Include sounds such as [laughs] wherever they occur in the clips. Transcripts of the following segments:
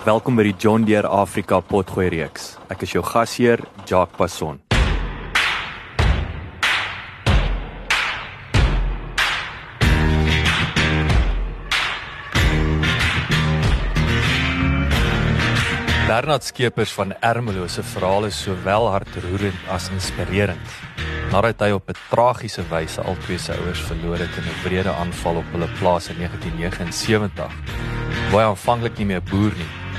Welkom by die John Deere Afrika Potgooi reeks. Ek is jou gasheer, Jacques Passon. Bernard Skeepers van Ermelo se verhaal is sowel hartroerend as inspirerend. Nadat hy op 'n tragiese wyse al twee sy ouers verloor het in 'n wrede aanval op hulle plaas in 1979, wou hy aanvanklik nie meer boer nie.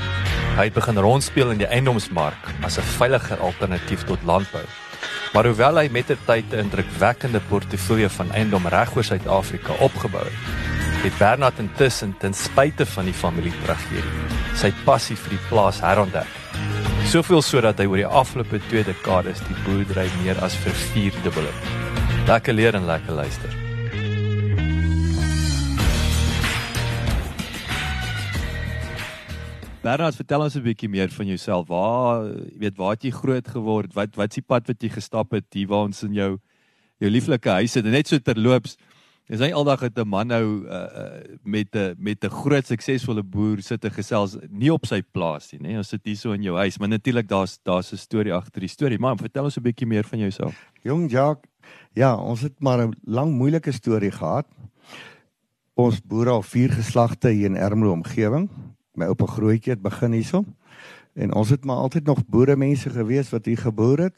Hy het begin rondspeel in die eiendomsmark as 'n veiliger alternatief tot landbou. Maar hoewel hy met die tyd 'n indrukwekkende portefeulje van eiendom regoor Suid-Afrika opgebou het, het Bernard intussen ten spyte van die familie tragedie sy passie vir die plaas herontdek. Soveel sodat hy oor die afgelope 2 dekades die boerdery meer as vervierdubbel het. Lekker leer en lekker luister. Bernard, vertel ons 'n bietjie meer van jouself. Waar, jy weet, waar het jy groot geword? Wat wat is die pad wat jy gestap het hier waar ons in jou jou lieflike huis het? Net so terloops, Dis hy aldag het 'n man nou uh, met 'n met 'n groot suksesvolle boer sit te gesels nie op sy plaas nie, nê. Ons sit hier so in jou huis, maar natuurlik daar's daar's 'n storie agter die storie. Maar vertel ons 'n bietjie meer van jouself. Jong Jacques, ja, ons het maar 'n lang moeilike storie gehad. Ons boer al vier geslagte hier in Ermelo omgewing. My oupa grootjie het begin hierso. En ons het maar altyd nog boere mense gewees wat hier geboer het.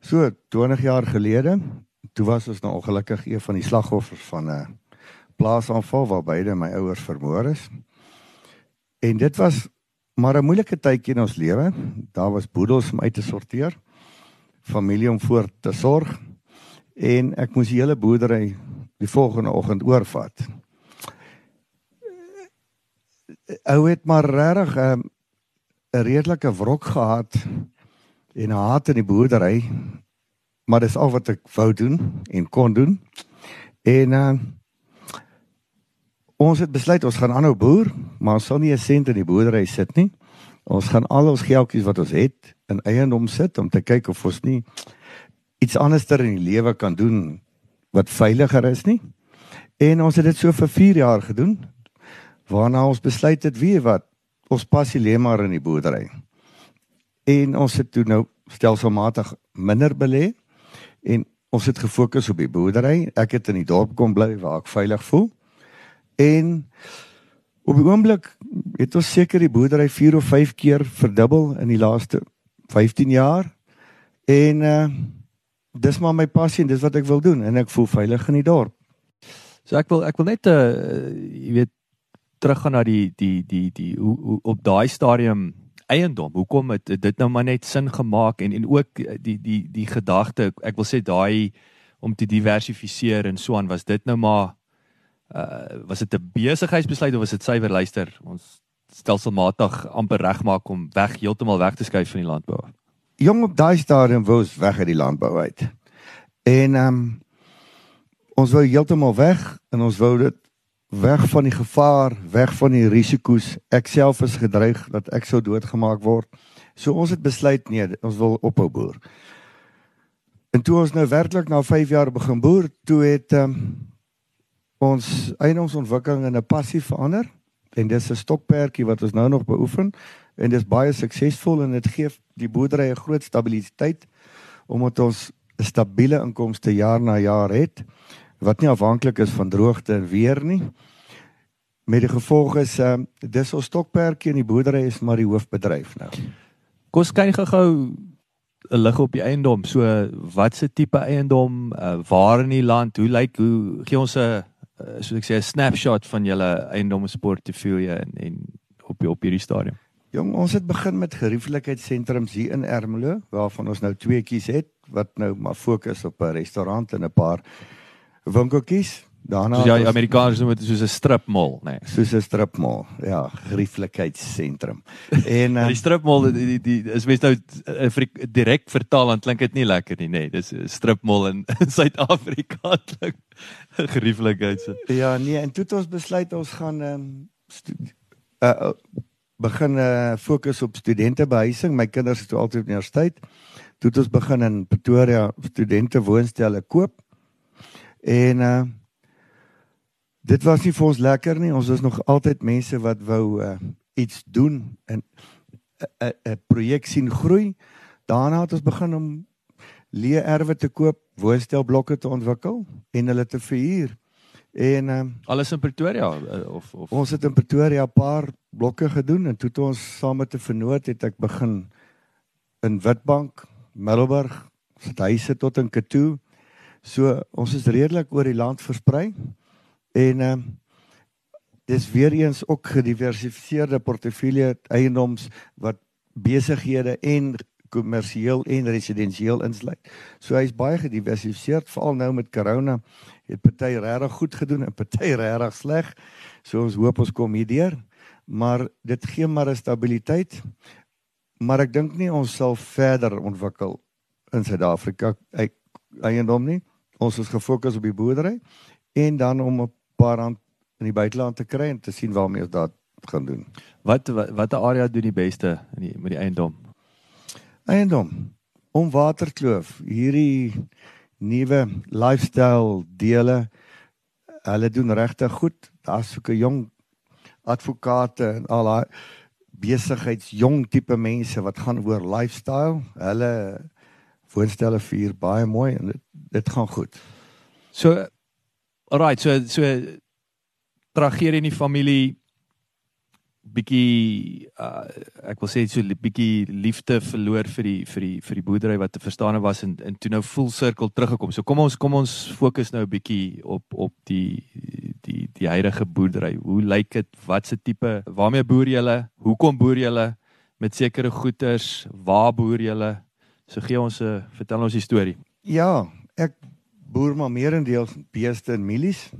So 20 jaar gelede toe was ons nou ongelukkig een van die slagoffers van 'n plaasaanval waar beide my ouers vermoor is. En dit was maar 'n moeilike tydjie in ons lewe. Daar was boedels om uit te sorteer, familie om voor te sorg en ek moes die hele boerdery die volgende oggend oorvat. Ou het maar regtig 'n 'n redelike wrok gehad en haat in die boerdery maar dis al wat ek wou doen en kon doen. En uh ons het besluit ons gaan aanhou boer, maar ons sal nie 'n sent in die boerdery sit nie. Ons gaan al ons geldjies wat ons het in eiendom sit om te kyk of ons nie iets anderster in die lewe kan doen wat veiliger is nie. En ons het dit so vir 4 jaar gedoen. Waarna ons besluit het wie wat ons passie lê maar in die boerdery. En ons het toe nou stelselmatig minder belê en ons het gefokus op die boerdery. Ek het in die dorp kom bly waar ek veilig voel. En op die oomblik het ons seker die boerdery 4 of 5 keer verdubbel in die laaste 15 jaar. En uh dis maar my passie en dis wat ek wil doen en ek voel veilig in die dorp. So ek wil ek wil net uh jy weet teruggaan na die die die die hoe, hoe op daai stadium eiendom. Hoekom het dit nou maar net sin gemaak en en ook die die die gedagte, ek wil sê daai om te diversifiseer en so aan was dit nou maar uh was dit 'n besigheidsbesluit of was dit suiwer luister ons stelselmatig amper regmaak om weg heeltemal weg te skuif van die landbou. Jong op daai stadium wou ons weg uit die landbou uit. En ehm um, ons wou heeltemal weg en ons wou dit weg van die gevaar, weg van die risiko's. Ek self is gedreig dat ek sou doodgemaak word. So ons het besluit nee, ons wil ophou boer. En toe ons nou werklik na 5 jaar begin boer, toe het um, ons eiendomsontwikkeling in 'n passie verander en dis 'n stokperdjie wat ons nou nog beoefen en dis baie suksesvol en dit gee die boerdery 'n groot stabiliteit omdat ons 'n stabiele inkomste jaar na jaar het wat nie afhanklik is van droogte en weer nie. Met die gevolg is uh dis ons stokperdjie in die boerdery is maar die hoofbedryf nou. Kom ons kyk gou 'n lig op die eiendom. So wat se tipe eiendom, uh, waar in die land, hoe lyk hoe gee ons 'n uh, soos ek sê 'n snapshot van julle eiendomsportefeulje en en op op hierdie stadium. Jong, ons het begin met gerieflikheidssentrums hier in Ermelo waarvan ons nou tweeetjies het wat nou maar fokus op 'n restaurant en 'n paar winkeltjies. Daarna soos ja, Amerikaners noem dit soos 'n strip mall, nê. Nee. Soos 'n strip mall. Ja, gerieflikheidssentrum. En uh, [laughs] die strip mall die, die, die is mens nou uh, direk vertaal dan klink dit nie lekker nie, nê. Nee. Dis 'n strip mall in, [laughs] in Suid-Afrika [laughs] klink gerieflikheid se. Ja, nee, en toe het ons besluit ons gaan ehm um, uh, begin uh, fokus op studentebehuising. My kinders is altyd op universiteit. Toe het ons begin in Pretoria studente woonstelle koop. En uh dit was nie vir ons lekker nie. Ons was nog altyd mense wat wou uh, iets doen en 'n 'n projek sien groei. Daarna het ons begin om leë erwe te koop, woonstelblokke te ontwikkel en hulle te verhuur. En uh, alles in Pretoria uh, of of ons het in Pretoria 'n paar blokke gedoen en toe het ons saam met 'n vernoot het ek begin in Witbank, Middelburg, sit huise tot in Katoo. So ons is redelik oor die land versprei. En ehm um, dis weer eens ook gediversifiseerde portefeulje eiendoms wat besighede en kommersieel en residensieel insluit. So hy's baie gediversifiseerd veral nou met corona het party regtig goed gedoen en party [laughs] regtig sleg. So ons hoop ons kom hierdeur. Maar dit gee maar 'n stabiliteit. Maar ek dink nie ons sal verder ontwikkel in Suid-Afrika eiendom nie. Ons is gefokus op die boerdery en dan om 'n paar rand in die buiteland te kry en te sien waarmee ons dit gaan doen. Wat watter area doen die beste in die met die eiendom? Eiendom om Waterkloof, hierdie nuwe lifestyle dele. Hulle doen regtig goed. Daar's so 'n jong advokate en al daai besigheidsjong tipe mense wat gaan oor lifestyle. Hulle voorstelle vir baie mooi en dit dit gaan goed. So Alright, so so tragedie in die familie bietjie uh, ek wil sê so bietjie liefde verloor vir die vir die vir die boerdery wat te verstaan was en en toe nou full circle teruggekom. So kom ons kom ons fokus nou 'n bietjie op op die die die huidige boerdery. Hoe lyk dit? Wat se tipe waarmee boer julle? Hoekom boer julle met sekere goederes? Waar boer julle? So gee ons 'n uh, vertel ons die storie. Ja, ek boer maar meerendeels beeste en mielies.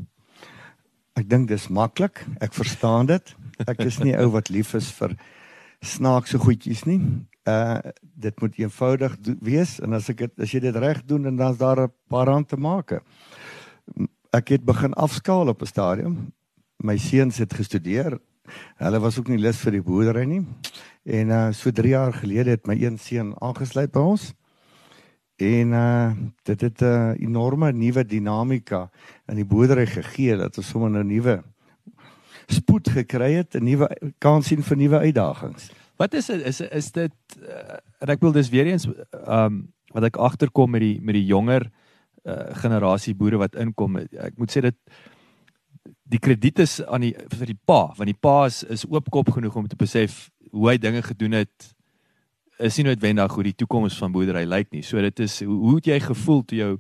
Ek dink dis maklik. Ek verstaan dit. Ek is nie ou wat lief is vir snaakse goedjies nie. Uh dit moet eenvoudig wees en as ek het, as jy dit reg doen en dan's daar 'n paar rand te maak. Ek het begin afskaal op 'n stadium. My seuns het gestudeer. Hulle was ook nie lus vir die boerdery nie. En uh so 3 jaar gelede het my een seun aangesluit by ons. En uh dit het 'n uh, enorme nuwe dinamika in die boerdery gegee dat ons sommer nou nuwe spoed gekry het, 'n nuwe kans sien vir nuwe uitdagings. Wat is is is dit uh, ek wil dis weer eens um wat ek agterkom met die met die jonger uh, generasie boere wat inkom. Ek moet sê dit die krediet is aan die vir die pa, want die pa is is oopkop genoeg om te besef hoe hy dinge gedoen het is nie noodwendig hoe die toekoms van boerdery lyk nie. So dit is hoe, hoe het jy gevoel toe jou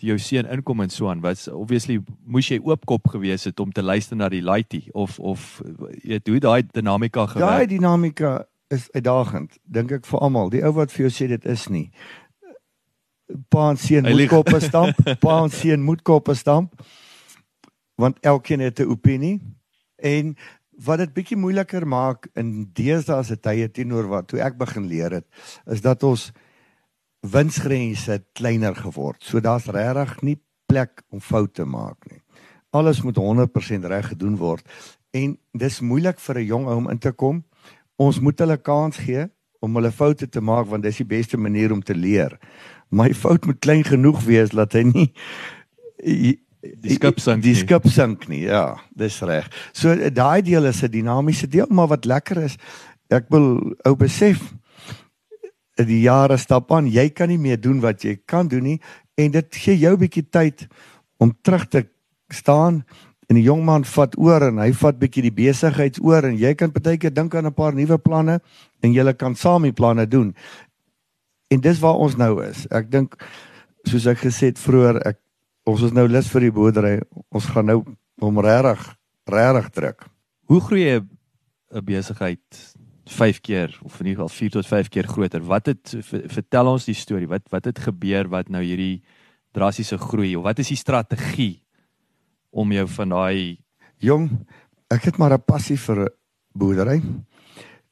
toe jou seun inkom en so aan? Wat obviously moes jy oopkop gewees het om te luister na die laity of of jy weet hoe daai dinamika gewerk. Daai dinamika is uitdagend, dink ek vir almal. Die ou wat vir jou sê dit is nie. Pa en seun moet koppe stamp, pa en seun moet koppe stamp. Want elkeen het 'n opinie en wat dit bietjie moeiliker maak in deesdae se tye teenoor wat toe ek begin leer het, is dat ons winsgrense kleiner geword. So daar's regtig nie plek om foute te maak nie. Alles moet 100% reg gedoen word en dis moeilik vir 'n jong ou om in te kom. Ons moet hulle kans gee om hulle foute te maak want dis die beste manier om te leer. My fout moet klein genoeg wees dat hy nie die skip sink die skip sink nie ja dis reg so daai deel is 'n dinamiese deel maar wat lekker is ek wil ou besef die jare stap aan jy kan nie meer doen wat jy kan doen nie en dit gee jou 'n bietjie tyd om terug te staan En die jong man vat oor en hy vat bietjie die besigheids oor en jy kan partykeer dink aan 'n paar nuwe planne en julle kan saam die planne doen. En dis waar ons nou is. Ek dink soos ek gesê het vroeër, ek ons is nou lus vir die boerdery. Ons gaan nou hom regtig regtig druk. Hoe groei 'n 'n besigheid 5 keer of in ieder geval 4 tot 5 keer groter? Wat het vertel ons die storie? Wat wat het gebeur wat nou hierdie drastiese groei of wat is die strategie om jou van daai jong ek het maar 'n passie vir boerdery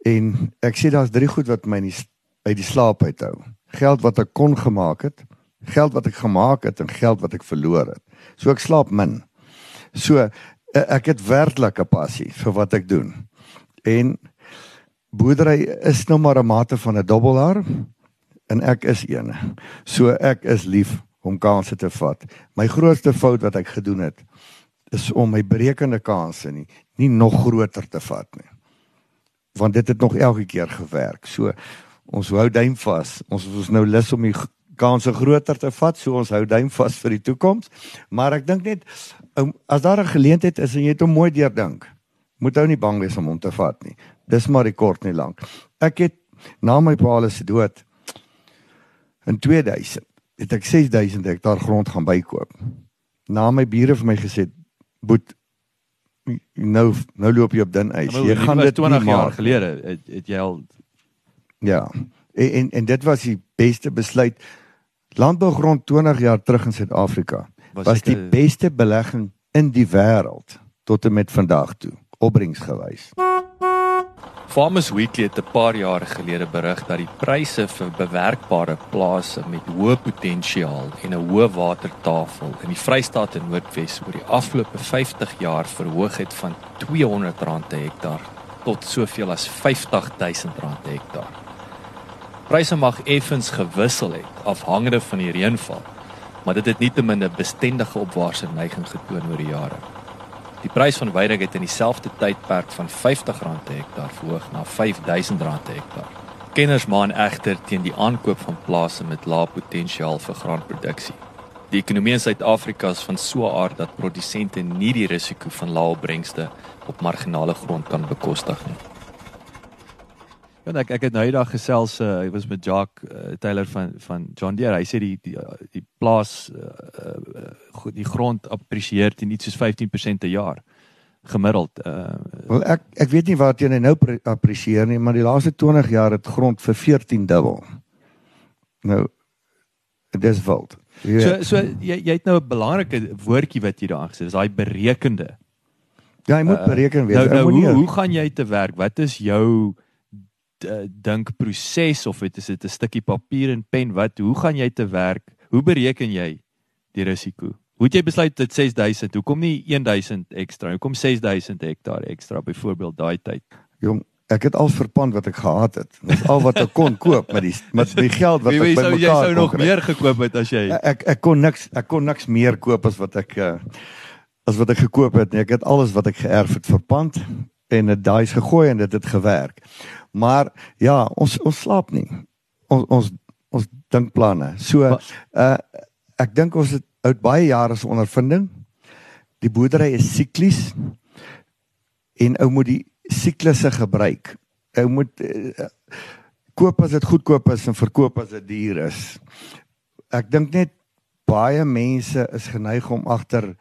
en ek sê daar's drie goed wat my uit die slaap uithou. Geld wat ek kon gemaak het, geld wat ek gemaak het en geld wat ek verloor het. So ek slaap min. So Eh, ek het werklik 'n passie vir wat ek doen. En boerdery is nou maar 'n mate van 'n dobbelaar en ek is een. So ek is lief om kansse te vat. My grootste fout wat ek gedoen het is om my berekende kansse nie nie nog groter te vat nie. Want dit het nog elke keer gewerk. So ons hou duim vas. Ons is nou lus om die kanse groter te vat, so ons hou duim vas vir die toekoms. Maar ek dink net um, as daar 'n geleentheid is en jy het hom mooi deurdink, moet ou nie bang wees om hom te vat nie. Dis maar die kort nie lank. Ek het na my pa se dood in 2000 het ek 6000 hektaar grond gaan bykoop. Na my bure vir my gesê, "Boet nou nou loop jy op dun ys. Jy gaan dit 20 jaar gelede het, het jy al Ja. En, en en dit was die beste besluit landbougrond 20 jaar terug in Suid-Afrika was, was die a... beste belegging in die wêreld tot en met vandag toe opbrengsgewys. Farmers Weekly het 'n paar jaar gelede berig dat die pryse vir bewerkbare plase met hoë potensiaal en 'n hoë watertafel in die Vrystaat en Noordwes oor die afgelope 50 jaar verhoog het van R200 per hektaar tot soveel as R50000 per hektaar. Pryse mag effens gewissel het afhangende van die reënval, maar dit het nietemin 'n bestendige opwaartse neiging getoon oor die jare. Die prys van weiding het in dieselfde tydperk van R50 per hektaar verhoog na R5000 per hektaar. Kenners maan egter teen die aankoop van plase met lae potensiaal vir graanproduksie. Die ekonomie in Suid-Afrika is van so 'n aard dat produsente nie die risiko van lae opbrengste op marginale grond kan bekostig nie. Ja, ek ek het nou eendag gesels, uh, ek was met Jock uh, Taylor van van John Deere. Hy sê die die die plaas uh, uh, die grond appresieer teen iets soos 15% per jaar gemiddeld. Uh, Wel ek ek weet nie waar teen hy nou appresieer nie, maar die laaste 20 jaar het grond vir 14 dubbel. Nou dis wild. Ja. So so jy jy het nou 'n belangrike woordjie wat jy daar aangesê, dis daai berekende. Ja, jy moet bereken wees. Uh, nou, nou hoe, hoe gaan jy te werk? Wat is jou Eh, dink proses of dit is dit 'n stukkie papier en pen wat hoe gaan jy te werk? Hoe bereken jy die risiko? Hoe het jy besluit dit 6000? Hoekom nie 1000 ekstra? Hoekom 6000 hektaar ekstra byvoorbeeld daai tyd? Jong, ek het al verpand wat ek gehad het. Dis al wat ek kon koop met die met die geld wat ek by mekaar jy sou nog meer gekoop het as jy Ek ek kon niks ek kon niks meer koop as wat ek uh, as wat ek gekoop het nie. Ek het alles wat ek geërf het verpand en dit daai is gegooi en dit het gewerk. Maar ja, ons ons slaap nie. Ons ons ons dink planne. So uh ek dink ons het uit baie jare se ondervinding. Die boerdery is siklies en ou moet die siklusse gebruik. Ou moet uh, koop as dit goedkoop is en verkoop as dit duur is. Ek dink net baie mense is geneig om agter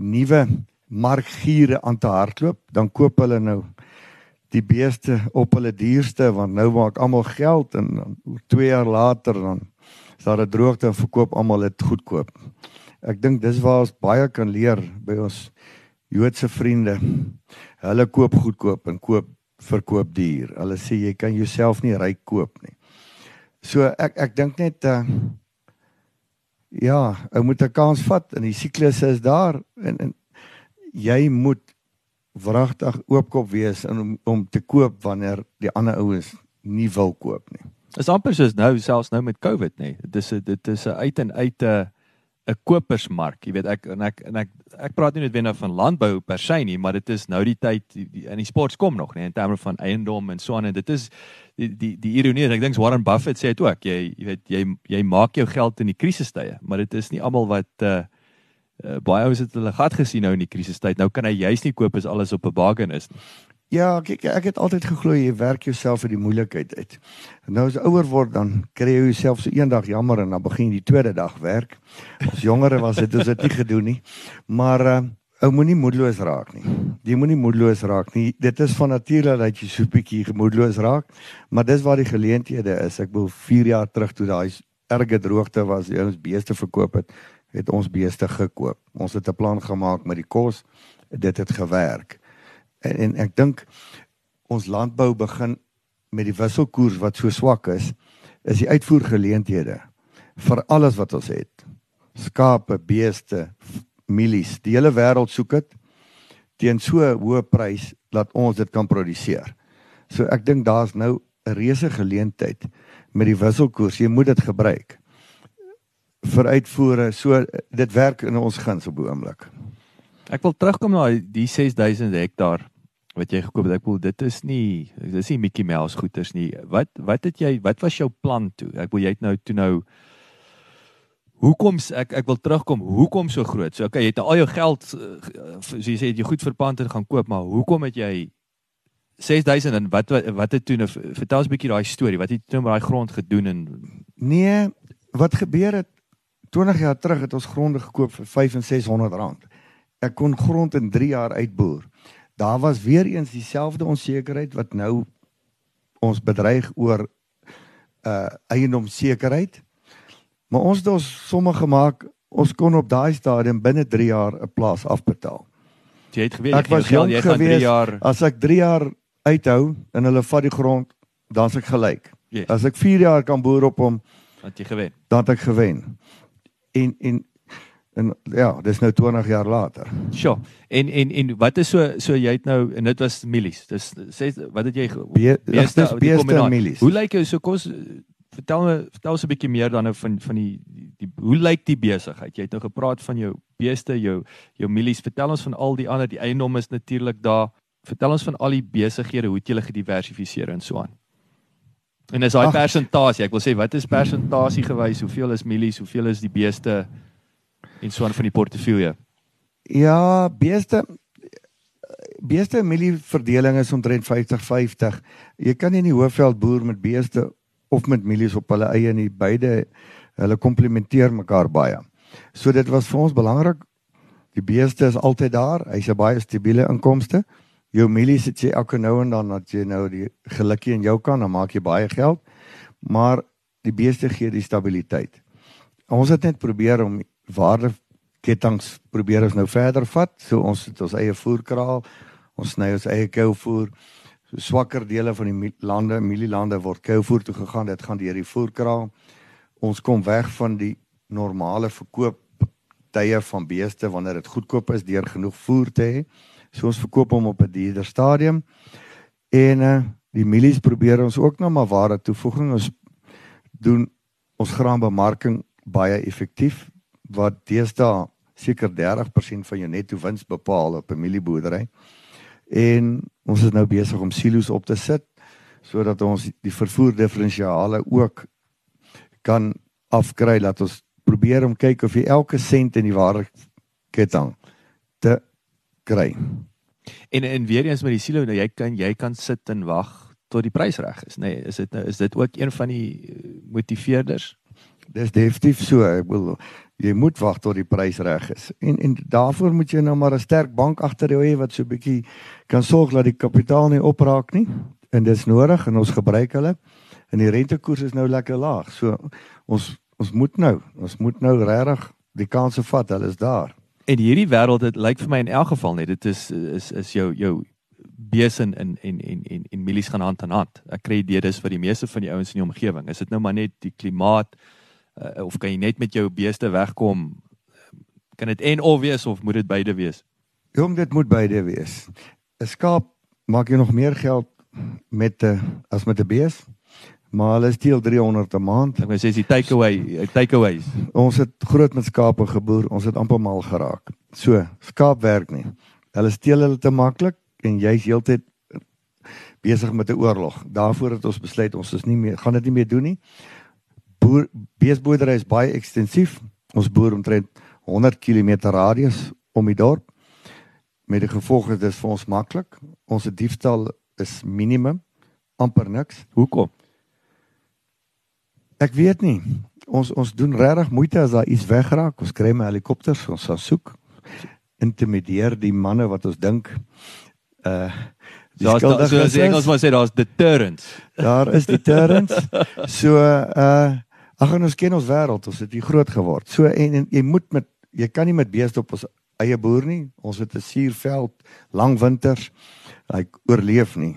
nuwe markgiere aan te hardloop, dan koop hulle nou die beeste op hulle duurste want nou maak almal geld en dan 2 jaar later dan is daar 'n droogte en verkoop almal dit goedkoop. Ek dink dis waar ons baie kan leer by ons Joodse vriende. Hulle koop goedkoop en koop verkoop duur. Hulle sê jy kan jouself nie ryk koop nie. So ek ek dink net uh ja, ou moet 'n kans vat en die siklusse is daar en, en jy moet wragtig oopkop wees in om, om te koop wanneer die ander ouens nie wil koop nie. Is amper soos nou selfs nou met COVID nê. Dit is dit is 'n uit en uit 'n 'n kopersmark. Jy weet ek en ek en ek ek praat nie wenner van landbou per se nie, maar dit is nou die tyd die, die, in die sport kom nog nê in terme van eiendom en so aan en dit is die die die ironie ek dink Warren Buffett sê dit ook. Jy jy weet jy jy maak jou geld in die krisistye, maar dit is nie almal wat uh uh, baie ouens het hulle gat gesien nou in die krisistyd. Nou kan hy juis nie koop as alles op 'n bargain is nie. Ja, kyk, ek het altyd geglo jy werk jouself uit die moeilikheid uit. Nou as ouer word dan kry jy jouself so eendag jammer en dan begin jy die tweede dag werk. Ons jongere was dit ons het nie gedoen nie. Maar uh, ou moenie moedeloos raak nie. Jy moenie moedeloos raak nie. Dit is van nature dat jy so 'n bietjie moedeloos raak, maar dis waar die geleenthede is. Ek wil 4 jaar terug toe daai erge droogte was, jy ons beeste verkoop het, het ons beeste gekoop. Ons het 'n plan gemaak met die kos. Dit het gewerk. En, en ek dink ons landbou begin met die wisselkoers wat so swak is, is die uitvoergeleenthede vir alles wat ons het. Skape, beeste, mielies. Die hele wêreld soek dit teen so 'n hoë prys dat ons dit kan produseer. So ek dink daar's nou 'n reuse geleentheid met die wisselkoers. Jy moet dit gebruik vir uitvoere. So dit werk in ons guns op die oomblik. Ek wil terugkom na die 6000 hektaar wat jy gekoop het. Ek wil dit is nie dis nie Mickey Mouse goeders nie. Wat wat het jy wat was jou plan toe? Ek wil jy het nou toe nou Hoekom ek ek wil terugkom, hoekom so groot? So okay, jy het al jou geld eh, so jy sê jy goed verpand en gaan koop, maar hoekom het jy 6000 en wat wat, wat het toe nou vertel ons 'n bietjie daai storie. Wat het jy toe met daai grond gedoen en Nee, wat gebeur het 20 jaar terug het ons gronde gekoop vir 5 en 600 rand. Ek kon grond in 3 jaar uitboer. Daar was weer eens dieselfde onsekerheid wat nou ons bedreig oor uh eiendomssekerheid. Maar ons het ons somme gemaak, ons kon op daai stadium binne 3 jaar 'n plaas afbetaal. Jy het geweet ek was gaan 3 jaar as ek 3 jaar uithou en hulle vat die grond, dan is ek gelyk. Yes. As ek 4 jaar kan boer op hom, dan het jy gewen. Dan het ek gewen. En en en ja, dis nou 20 jaar later. Sjoe. En en en wat is so so jy het nou en dit was milies. Dis sê wat het jy Be, beeste beeste milies. Hoe lyk jou so kos vertel my vertel ons 'n bietjie meer dan nou van van die, die, hoe lyk die besigheid? Jy het nou gepraat van jou beeste, jou jou mielies. Vertel ons van al die ander, die eiendom is natuurlik daar. Vertel ons van al die besighede, hoe het julle gediversifiseer en so aan? En is daai persentasie, ek wil sê wat is persentasie gewys? Hoeveel is mielies, hoeveel is die beeste en so aan van die portefeulje? Ja, beeste beeste mielie verdeling is omtrent 50-50. Jy kan nie in die Hoëveld boer met beeste of met mielies op hulle eie nie. Beide hulle komplementeer mekaar baie. So dit was vir ons belangrik. Die beeste is altyd daar. Hy's 'n baie stabiele inkomste. Jou mielies het jy elke nou en dan dat jy nou die gelukkie in jou kan, dan maak jy baie geld. Maar die beeste gee die stabiliteit. Ons het net probeer om waarde ketTINGS probeer ons nou verder vat. So ons het ons eie voerkraal. Ons sny ons eie kouvoer so swakker dele van die lande, mielielande word kouvoer toe gegaan. Dit gaan deur die voerkraal. Ons kom weg van die normale verkoop tye van beeste wanneer dit goedkoop is deur genoeg voer te hê. So ons verkoop hom op 'n duurder stadium. En uh die mielies probeer ons ook nou maar ware toevoeging ons doen ons graanbemarking baie effektief wat deesdae seker 30% van jou netto wins bepaal op 'n mielieboerdery. En ons is nou besig om silo's op te sit sodat ons die vervoer diferensiale ook kan afkry dat ons probeer om kyk of jy elke sent in die waardeketting te kry. En en weer eens met die silo nou jy kan jy kan sit en wag tot die prys reg is nê nee, is dit nou is dit ook een van die eh, motiveerders Dis definitief so ek wil jy moet wag tot die prys reg is. En en daarvoor moet jy nou maar 'n sterk bank agter jou hê wat so 'n bietjie kan sorg dat die kapitaal nie opraak nie. En dis nodig en ons gebruik hulle. En die rentekoers is nou lekker laag. So ons ons moet nou, ons moet nou regtig die kanse vat. Hulle is daar. En hierdie wêreld dit lyk vir my in elk geval net dit is is is jou jou besin in en en en en milies gaan hand aan hand. Ek kry dit is vir die meeste van die ouens in die omgewing. Is dit nou maar net die klimaat uh, of kan jy net met jou beeste wegkom? Kan dit en of wees of moet dit beide wees? Jong, dit moet beide wees. 'n Skaap maak jy nog meer geld met 'n uh, as met 'n bees. Maar hulle steel 300 'n maand. Ek wou sê die takeaway, takeaways. Ons het groot met skape geboer. Ons het amper mal geraak. So, skaap werk nie. Hulle steel hulle te maklik en jy's heeltyd besig met 'n oorlog. Daarvoor het ons besluit ons is nie meer gaan dit nie meer doen nie boer beesboerdery is baie ekstensief. Ons boer omtrent 100 km radius om die dorp. Met die gevolg is dit vir ons maklik. Ons diefstal is minimum amper niks. Hoekom? Ek weet nie. Ons ons doen regtig moeite as daar iets wegraak. Ons kry my helikopters, ons sal soek. Intimideer die manne wat ons dink uh die daar's da, so as Engels maar sê daar's deterrents. Daar is deterrents. [laughs] So uh ag ons ken ons wêreld, ons het hier groot geword. So en, en jy moet met jy kan nie met beeste op ons eie boer nie. Ons het 'n suurveld, lang winters. Hy oorleef nie.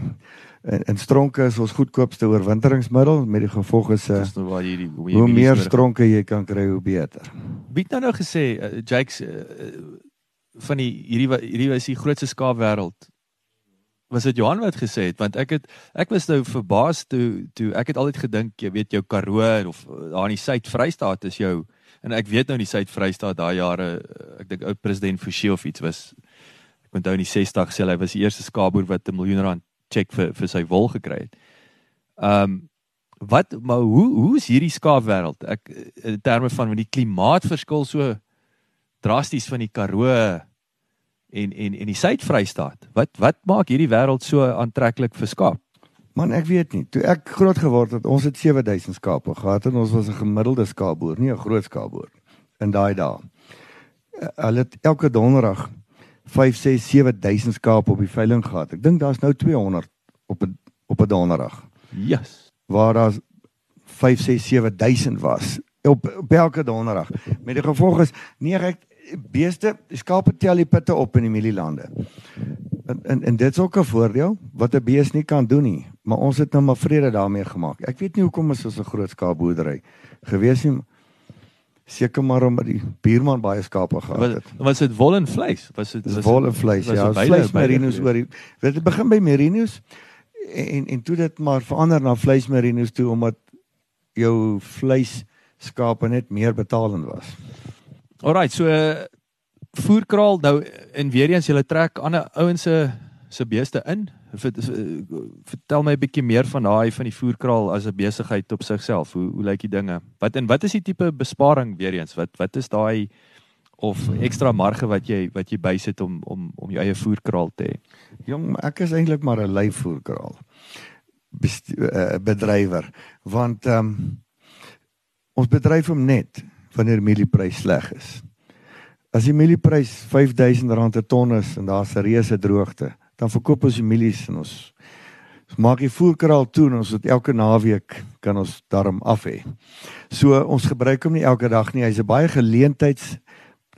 En, en stronke is ons goedkoopste oorwinteringsmiddel met die gevolg is uh, nou waar hierdie hoe, hoe meer stronke jy kan kry hoe beter. Wie nou nou gesê uh, Jakes uh, van die hierdie hierdie was die grootste skaapwêreld. Was dit Johan wat gesê het want ek het ek was nou verbaas toe toe ek het altyd gedink jy weet jou Karoo of daar in die Suid-Vrystaat is jou en ek weet nou in die Suid-Vrystaat daai jare ek dink ou president Forsie of iets was ek onthou in die 60's sê hy was die eerste skaapboer wat 'n miljoen rand check vir vir sy wol gekry het. Um wat maar hoe hoe is hierdie skaapwêreld? Ek in terme van van die klimaatverskil so drasties van die Karoo en en en die Suid-Vrystaat. Wat wat maak hierdie wêreld so aantreklik vir skaap? Man, ek weet nie. Toe ek groot geword het, ons het 7000 skape gehad en ons was 'n gemiddelde skaapboer, nie 'n groot skaapboer in daai dae. Hulle het elke donderdag 5 6 7000 skaap op die veiling gehad. Ek dink daar's nou 200 op 'n op 'n donderdag. Yes. Waar daar 5 6 7000 was op, op elke donderdag. Met die gevolg is nee ek beeste skape tel die pitte op in die mielielande. En en, en dit is ook 'n voordeel wat 'n bees nie kan doen nie, maar ons het nou maar vrede daarmee gemaak. Ek weet nie hoekom ons so 'n groot skaapboerdery gewees het seker maar omdat die buurman baie skape gehad het. Was, was dit wol en vleis? Was dit was wol en vleis? Ja, vleis merinos oor. Dit begin by merinos en en toe dit maar verander na vleis merinos toe omdat jou vleis skape net meer betalend was. Alrite, so voerkraal nou en weer eens jy trek ander ouens se se beeste in. Vertel my 'n bietjie meer van daai van die voerkraal as 'n besigheid op sigself. Hoe hoe lyk die dinge? Wat en wat is die tipe besparing weer eens? Wat wat is daai of ekstra marge wat jy wat jy bysit om om om jou eie voerkraal te hê? Jong, ek is eintlik maar 'n lui voerkraal. Eh, bedrywer want ehm um, ons bedryf hom net wanneer mielieprys sleg is. As die mielieprys R5000 'n ton is en daar's 'n reuse droogte, dan verkoop ons die mielies en ons, ons maak die voerkraal toe en ons het elke naweek kan ons darm af hê. So ons gebruik hom nie elke dag nie. Hy's 'n baie geleentheids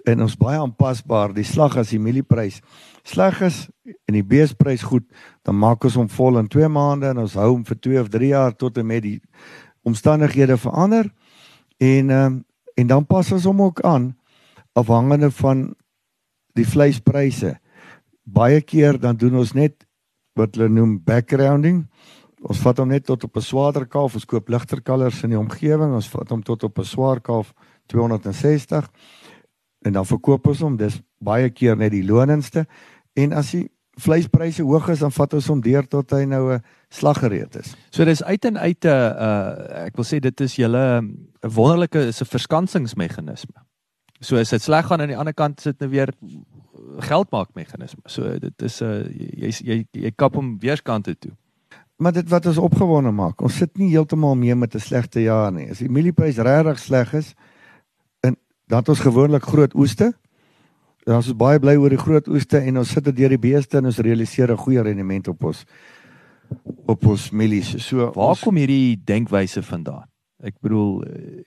en ons baie aanpasbaar. Die slag as die mielieprys sleg is en die beesprys goed, dan maak ons hom vol in 2 maande en ons hou hom vir 2 of 3 jaar tot en met die omstandighede verander. En um, en dan pas ons hom ook aan afhangende van die vleispryse baie keer dan doen ons net wat hulle noem backgrounding. Ons vat hom net tot op 'n swaarder kalf, ons koop ligter kalvers in die omgewing, ons vat hom tot op 'n swaar kalf 260 en dan verkoop ons hom. Dis baie keer net die lonendste. En as die vleispryse hoog is, dan vat ons hom deur tot hy nou 'n slaggereed is. So dis uit en uit 'n uh, ek wil sê dit is julle 'n wonderlike is 'n verskansingsmeganisme. So as dit sleg gaan aan die ander kant sit nou weer geld maak meganisme. So dit is 'n uh, jy, jy jy kap hom weerskante toe. Maar dit wat ons opgewonde maak. Ons sit nie heeltemal mee met 'n slegte jaar nie. As die mielieprys regtig sleg is en dan het ons gewoonlik groot oeste. Dan is ons baie bly oor die groot oeste en ons sit dit deur die beeste en ons realiseer 'n goeie rendement op ons op ons mielies. So waar ons, kom hierdie denkwyse vandaan? Ek bedoel uh,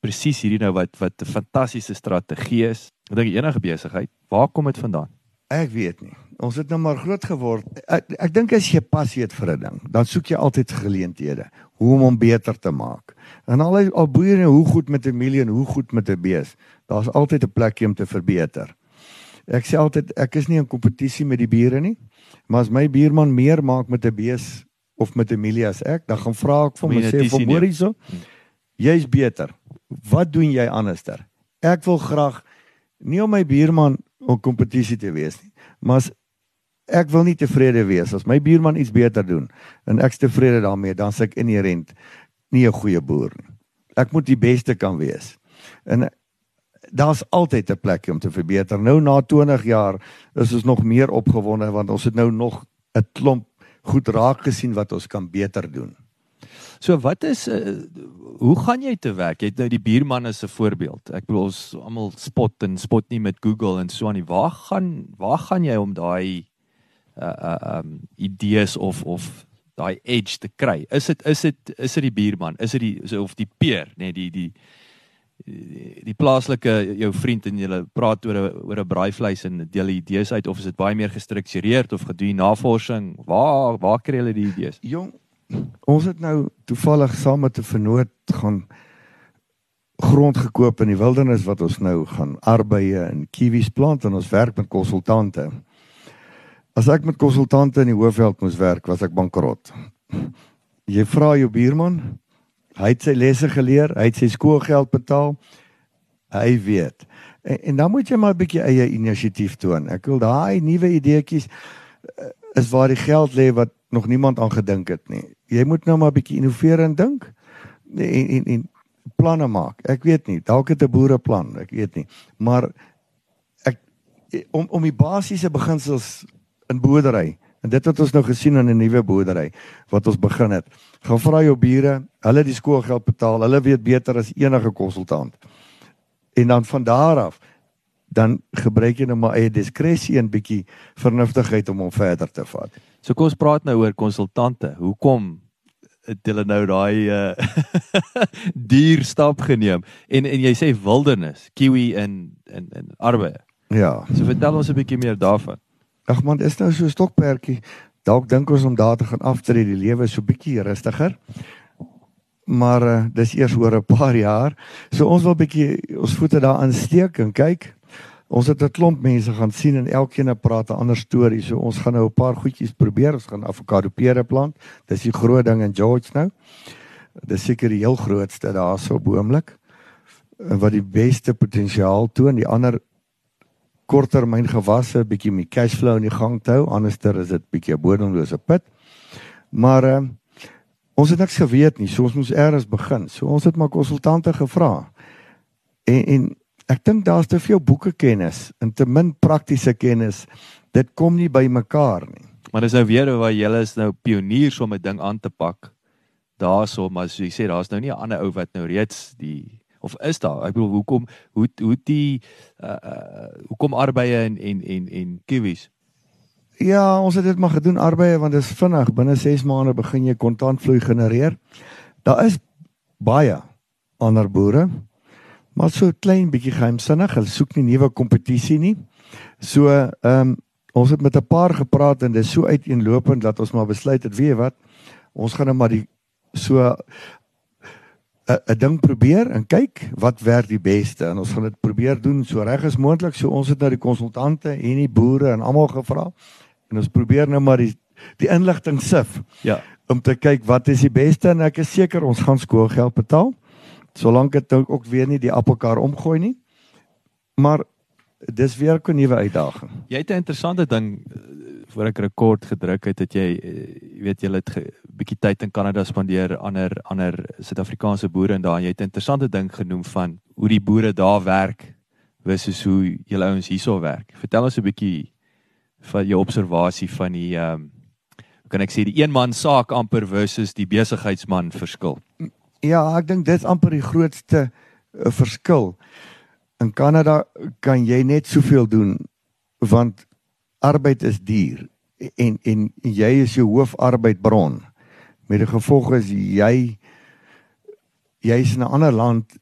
presies hierdie nou wat wat 'n fantastiese strategie is. Ek dink enige besigheid, waar kom dit vandaan? Ek weet nie. Ons het nou maar groot geword. Ek, ek dink as jy passie het vir 'n ding, dan soek jy altyd geleenthede hoe om hom beter te maak. En al al boere nou hoe goed met 'n miljoen, hoe goed met 'n bees, daar's altyd 'n plekjie om te verbeter. Ek sê altyd ek is nie in kompetisie met die bure nie, maar as my buurman meer maak met 'n bees of met 'n miljoen as ek, dan gaan vra ek vir hom en sê vir hom hierso, jy's beter wat doen jy anderster? Ek wil graag nie om my buurman op kompetisie te wees nie, maar as ek wil nie tevrede wees as my buurman iets beter doen en ek's tevrede daarmee, dan s'ek inherënt nie 'n goeie boer nie. Ek moet die beste kan wees. En daar's altyd 'n plekjie om te verbeter. Nou na 20 jaar is ons nog meer opgewonde want ons het nou nog 'n klomp goed raak gesien wat ons kan beter doen. So wat is uh, hoe gaan jy te werk? Jy het nou die buurman as 'n voorbeeld. Ek bedoel ons almal spot en spot nie met Google en so aan nie. Waar gaan waar gaan jy om daai uh uh um idees of of daai edge te kry? Is dit is dit is dit die buurman? Is dit die of die peer, nê, nee, die die die, die plaaslike jou vriend en jy praat oor 'n oor 'n braaivleis en deel idees uit of is dit baie meer gestruktureerd of gedoen navorsing? Waar waar kry jy die idees? Jong, ons het nou toevallig saam met 'n vernoot gaan grond gekoop in die wildernis wat ons nou gaan arbeye in kiwis plant en ons werk met konsultante. As ek met konsultante in die Hoofveld moes werk, was ek bankrot. Jy vra jou buurman, hy het sy lesse geleer, hy het sy skoolgeld betaal. Hy weet. En, en dan moet jy maar 'n bietjie eie inisiatief toon. Ek wil daai nuwe ideetjies eh, is waar die geld lê wat nog niemand aan gedink het nie. Jy moet nou maar 'n bietjie innoveer en dink en en en planne maak. Ek weet nie, dalk het 'n boere plan, ek weet nie. Maar ek om om die basiese beginsels in boerdery en dit wat ons nou gesien in 'n nuwe boerdery wat ons begin het. Gaan vra jou bure, hulle die skoolgeld betaal, hulle weet beter as enige konsultant. En dan van daar af dan gebruik jy nou maar eie diskresie en bietjie vernuftigheid om hom verder te vat. So kom ons praat nou oor konsultante. Hoekom het hulle nou daai [laughs] uh dier stap geneem? En en jy sê wildernis, kiwi in in in arbeid. Ja. So vertel ons 'n bietjie meer daarvan. Ag man, is nou so stokperdjie. Dalk dink ons om daar te gaan aftree, die lewe is so bietjie rustiger. Maar uh, dis eers oor 'n paar jaar. So ons wil bietjie ons voete daar aansteek en kyk. Ons het 'n klomp mense gaan sien en elkeen praat 'n ander storie. So ons gaan nou 'n paar goedjies probeer. Ons gaan avokado pere plant. Dis die groot ding in George nou. Dis seker die heel grootste daar so boomlik wat die beste potensiaal toon. Die ander korttermyn gewasse bietjie met cashflow in die gang te hou. Anderster is dit bietjie 'n bodemlose put. Maar uh, ons het niks geweet nie. So ons moes eers begin. So ons het maar konsultante gevra. En en ek dink daar's te veel boeke kennis en te min praktiese kennis. Dit kom nie by mekaar nie. Maar dis nou weer waar jy is nou pioniers om 'n ding aan te pak. Daarso, maar so jy sê daar's nou nie 'n ander ou wat nou reeds die of is daar? Ek bedoel hoekom hoe hoe die uh uh hoekom arbeie en en en en kiwis? Ja, ons het dit maar gedoen arbeie want dit is vinnig. Binne 6 maande begin jy kontantvloei genereer. Daar is baie ander boere maar so klein bietjie geheimsinnig. Hulle soek nie nuwe kompetisie nie. So, ehm um, ons het met 'n paar gepraat en dit is so uiteenlopend dat ons maar besluit het, weet jy wat? Ons gaan nou maar die so 'n ding probeer en kyk wat werk die beste en ons gaan dit probeer doen so reg as moontlik. So ons het nou die konsultante en die boere en almal gevra en ons probeer nou maar die die inligting sif. Ja. Om te kyk wat is die beste en ek is seker ons gaan skoolgeld betaal solank dit ook weer nie die appelkar omgooi nie. Maar dis weer 'n nuwe uitdaging. Jy het 'n interessante ding eh, voor ek rekord gedruk het dat jy eh, weet jy het 'n bietjie tyd in Kanada spandeer ander ander Suid-Afrikaanse boere en daar jy het 'n interessante ding genoem van hoe die boere daar werk versus hoe julle ouens hierso werk. Vertel ons 'n bietjie van jou observasie van die ehm um, kan ek sê die een man saak amper versus die besigheidsman verskil. Ja, ek dink dit is amper die grootste uh, verskil. In Kanada kan jy net soveel doen want arbeid is duur en en jy is jou hoofarbeidbron. Met die gevolg is jy jy's in 'n ander land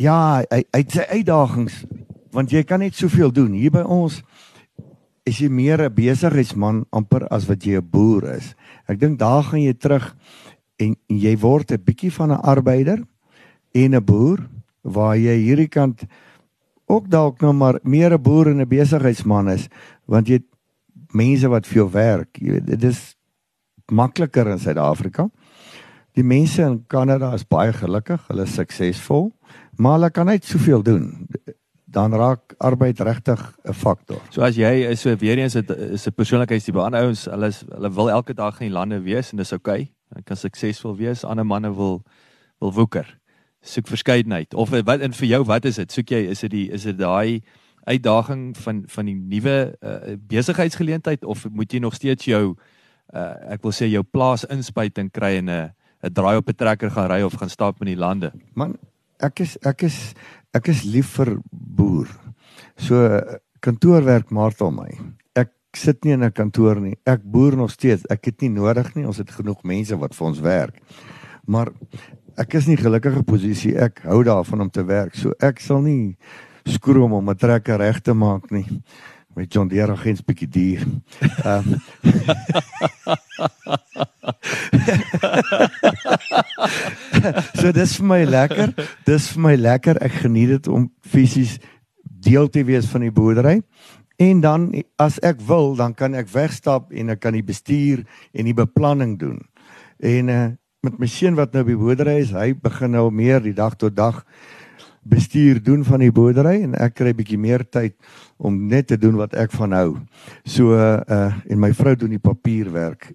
ja, hy het sy uitdagings want jy kan net soveel doen. Hier by ons is jy meer 'n besigheidsman amper as wat jy 'n boer is. Ek dink daar gaan jy terug en, en jy word 'n bietjie van 'n arbeider en 'n boer waar jy hierdie kant ook dalk nou maar meer 'n boer en 'n besigheidsman is want jy mense wat vir jou werk jy weet dit is makliker in Suid-Afrika die mense in Kanada is baie gelukkig hulle is suksesvol maar hulle kan net soveel doen dan raak arbeid regtig 'n faktor. So as jy is so weer eens 'n 'n persoonlikheidstipe aan ouens, hulle is, hulle wil elke dag in die lande wees en dis oukei. Okay. Hulle kan suksesvol wees, ander manne wil wil woeker. soek verskeidenheid of wat en vir jou wat is dit? Soek jy is dit die is dit daai uitdaging van van die nuwe uh, besigheidsgeleentheid of moet jy nog steeds jou uh, ek wil sê jou plaas inspuiting kry en 'n 'n draai op 'n trekker gaan ry of gaan stap in die lande? Man, ek is ek is ek is lief vir boer. So kantoorwerk martel my. Sit nie in 'n kantoor nie. Ek boer nog steeds. Ek het nie nodig nie. Ons het genoeg mense wat vir ons werk. Maar ek is nie gelukkige posisie. Ek hou daarvan om te werk. So ek sal nie skroom om 'n trekker reg te maak nie. Met John Deere agents bietjie duur. Ehm [laughs] So dis vir my lekker. Dis vir my lekker. Ek geniet dit om fisies deel te wees van die boerdery. En dan as ek wil, dan kan ek wegstap en ek kan die bestuur en die beplanning doen. En uh, met my seun wat nou by boerdery is, hy begin nou meer die dag tot dag bestuur doen van die boerdery en ek kry bietjie meer tyd om net te doen wat ek van hou. So uh en my vrou doen die papierwerk.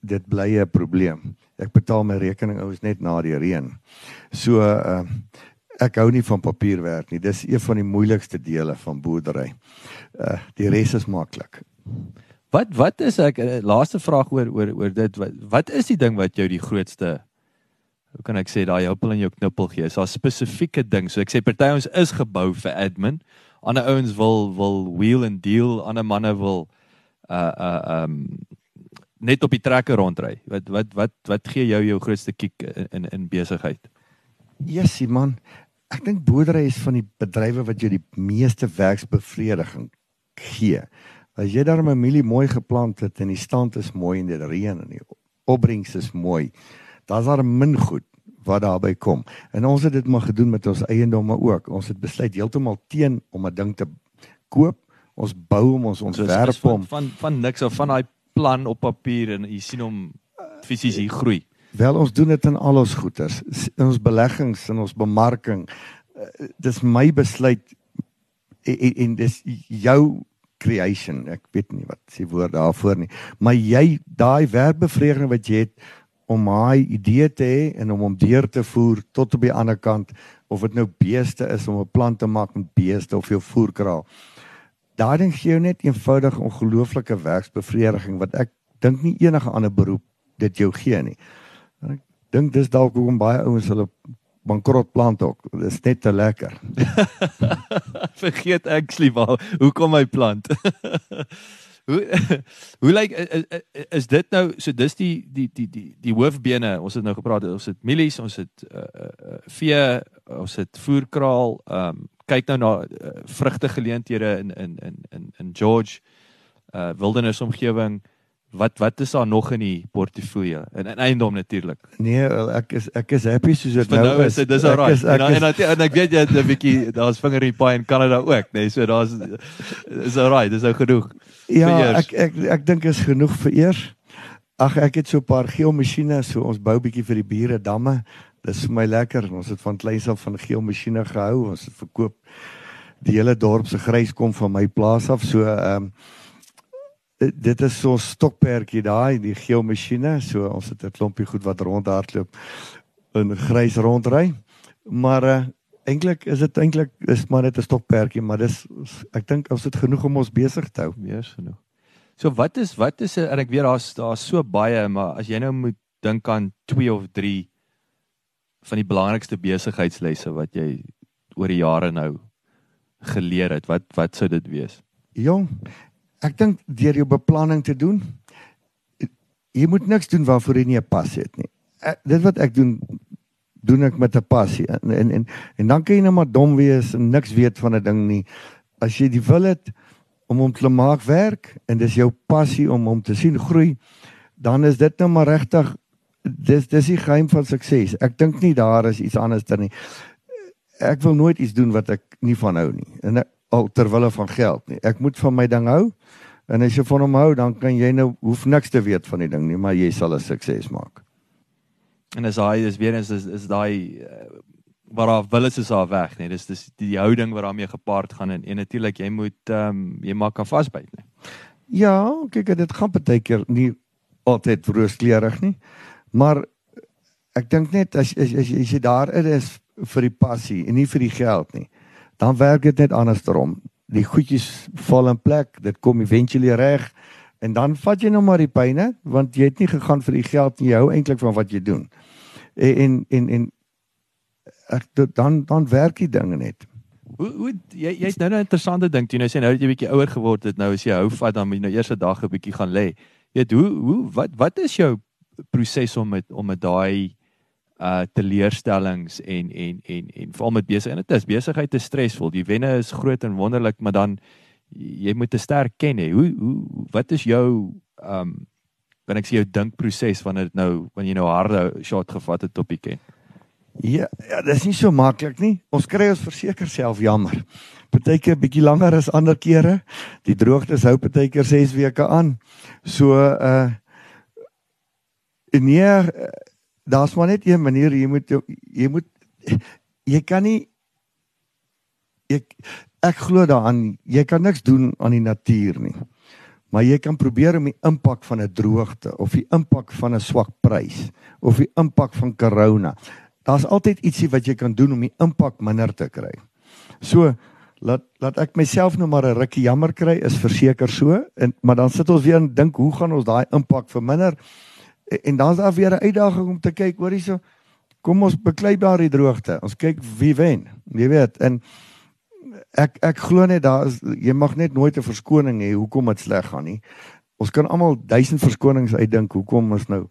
Dit bly 'n probleem. Ek betaal my rekening oues net na die reën. So uh ek hou nie van papierwerk nie. Dis een van die moeilikste dele van boerdery. Uh die res is maklik. Wat wat is ek uh, laaste vraag oor oor oor dit wat wat is die ding wat jou die grootste hoe kan ek sê daai houpel in jou knippel gee? Is daar spesifieke ding? So ek sê party ons is gebou vir admin. Ander ouens wil wil wheel and deal, ander manne wil uh uh um net op die trekker rondry. Wat wat wat wat gee jou jou grootste kiek in in, in besigheid? Jessie man, ek dink boerdery is van die bedrywe wat jou die meeste werksbevrediging gee. As jy daar 'n mielie mooi geplant het en die stand is mooi en dit reën en die opbrengs is mooi, dan's daar min goed wat daarby kom. En ons het dit maar gedoen met ons eiendomme ook. Ons het besluit heeltemal teen om 'n ding te koop. Ons bou hom, ons ontwerp hom van, van niks of van daai plan op papier en jy sien hom fisies hier groei. Wel ons doen dit in al ons goederes, in ons beleggings en ons bemarking. Uh, dis my besluit en, en dis jou creation. Ek weet nie wat se woord daarvoor nie, maar jy daai werkbevrediging wat jy het om my idee te hê en om hom deur te voer tot op die ander kant of dit nou beeste is om 'n plant te maak met beeste of jou voerkraal. Daai ding gee jou net eenvoudig ongelooflike werksbevrediging wat ek dink nie enige ander beroep dit jou gee nie. En ek dink dis dalk hoekom baie ouens hulle bankrot plant ook. Dit is net te lekker. [laughs] Vergeet actually waar hoekom my plant. [laughs] hoe [laughs] hoe lyk like, is, is dit nou so dis die die die die die hoofbene ons het nou gepraat ons het mielies ons het uh, uh, vee ons het voerkraal um, kyk nou na uh, vrugte geleenthede in in in in in George uh, wildernis omgewing wat wat is daar nog in die portefeulje en in eiendom natuurlik nee ek is ek is happy soos dit nou, nou is dit is, en, en, en, en ek weet jy het 'n bietjie daar's vinger in die paai in Kanada ook nê nee, so daar's is alright dis ou genoeg Ja, ek ek ek dink is genoeg vir eers. Ag ek het so 'n paar geelmasjiene, so ons bou bietjie vir die bure damme. Dis vir my lekker. Ons het van kleins af van geelmasjiene gehou. Ons het verkoop die hele dorp se grys kom van my plaas af. So ehm um, dit is so stokperdjie daai, die geelmasjiene. So ons het 'n klompie goed wat rondhardloop in grys rondry. Maar uh, eintlik is dit eintlik is maar net 'n stokperdjie, maar dis ek dink ons het genoeg om ons besig te hou. Meer genoeg. So wat is wat is en ek weet daar's daar's so baie, maar as jy nou moet dink aan 2 of 3 van die belangrikste besigheidslesse wat jy oor die jare nou geleer het, wat wat sou dit wees? Jong, ek dink deur jou beplanning te doen, jy moet niks doen waarvoor jy nie 'n pas het nie. Ek, dit wat ek doen doen ek met 'n passie en, en en en dan kan jy net maar dom wees en niks weet van 'n ding nie. As jy die wil het om hom te maak werk en dis jou passie om hom te sien groei, dan is dit nou maar regtig dis dis die geheim van sukses. Ek dink nie daar is iets anders dan nie. Ek wil nooit iets doen wat ek nie van hou nie. En ek, al ter wille van geld nie. Ek moet van my ding hou. En as jy van hom hou, dan kan jy nou hoef niks te weet van die ding nie, maar jy sal 'n sukses maak. En as daai is weer eens is is daai uh, waar daar wil is is daar weg, nee. Dis dis die houding wat daarmee gepaard gaan en, en natuurlik jy moet ehm um, jy maak kan vasbyt, nee. Ja, kyk dit gaan baie keer nie altyd rooskleurig nie. Maar ek dink net as as as, as jy daar is vir die passie en nie vir die geld nie, dan werk dit net andersom. Die goedjies val in plek, dit kom eventually reg en dan vat jy nou maar die pyne want jy het nie gegaan vir die geld nie, jy hou eintlik van wat jy doen. En en en ek dan dan werk die dinge net. Hoe hoe jy jy's nou 'n interessante ding, jy nou sê nou dat jy bietjie ouer geword het, nou as jy hou vat dan moet nou eers 'n dag 'n bietjie gaan lê. Jy weet hoe hoe wat wat is jou proses om met om met daai uh teleurstellings en en en en veral met besigheid. Dit is besigheid is stresvol. Die wenne is groot en wonderlik, maar dan jy moet 'n sterk ken hê. Hoe hoe wat is jou um kan ek sê jou dinkproses wanneer dit nou wanneer jy nou harde shot gevat het op die ken? Ja, ja, dit is nie so maklik nie. Ons kry ons verseker self jammer. Partykeer bietjie langer as ander kere. Die droogtes hou partykeer 6 weke aan. So uh nee, daar's maar net een manier jy moet jy moet jy kan nie ek ek glo daaraan jy kan niks doen aan die natuur nie. Maar jy kan probeer om die impak van 'n droogte of die impak van 'n swak prys of die impak van corona daar's altyd ietsie wat jy kan doen om die impak minder te kry. So laat laat ek myself nou maar 'n rukkie jammer kry is verseker so en maar dan sit ons weer en dink hoe gaan ons daai impak verminder? En, dan's daar weer 'n uitdaging om te kyk hoor hierso kom ons beklei daardie droogte. Ons kyk wie wen. Jy weet en ek ek glo net daar is jy mag net nooit 'n verskoning hê hoekom dit sleg gaan nie. Ons kan almal duisend verskonings uitdink hoekom ons nou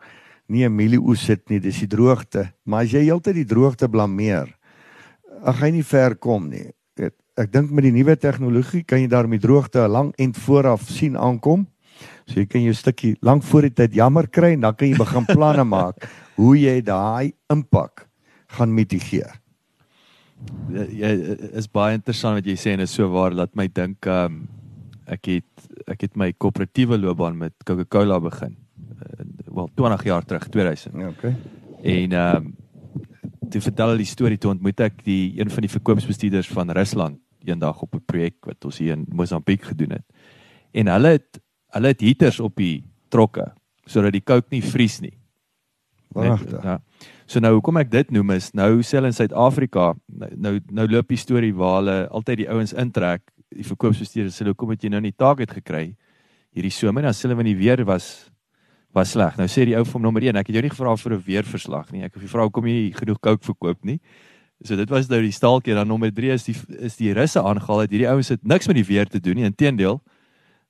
nie 'n mielieoes sit nie, dis die droogte. Maar as jy heeltyd die droogte blameer, ag hy nie ver kom nie. Ek, ek dink met die nuwe tegnologie kan jy daarmee droogte lank en vooraf sien aankom. So jy kan jou stukkie lank voor die tyd jammer kry en dan kan jy begin planne [laughs] maak hoe jy daai impak gaan mitigeer. Ja, ja, is baie interessant wat jy sê en is so waar laat my dink um, ek het ek het my koöperatiewe loopbaan met Coca-Cola begin wel 20 jaar terug 2000. Ja, okay. En ehm um, toe vertel hulle die storie toe ontmoet ek die een van die verkoopsbestuurders van Rusland eendag op 'n projek wat ons hier in Mosambiek gedoen het. En hulle het hulle het heaters op die trokke sodat die kook nie vries nie. Wagtig. Ja. So nou hoekom ek dit noem is nou hulle in Suid-Afrika nou, nou nou loop die storie waar hulle altyd die ouens intrek, die verkoopsbestuurders sê hoekom het jy nou nie target gekry hierdie somer dan sê hulle wanneer die weer was was sleg. Nou sê die ou van nommer 1, ek het jou nie gevra vir 'n weerverslag nie. Ek het gevra hoekom jy genoeg kook verkoop nie. So dit was nou die staaltjie dan nommer 3 is die is die russe aangehaal het. Hierdie ouens het niks met die weer te doen nie. Inteendeel,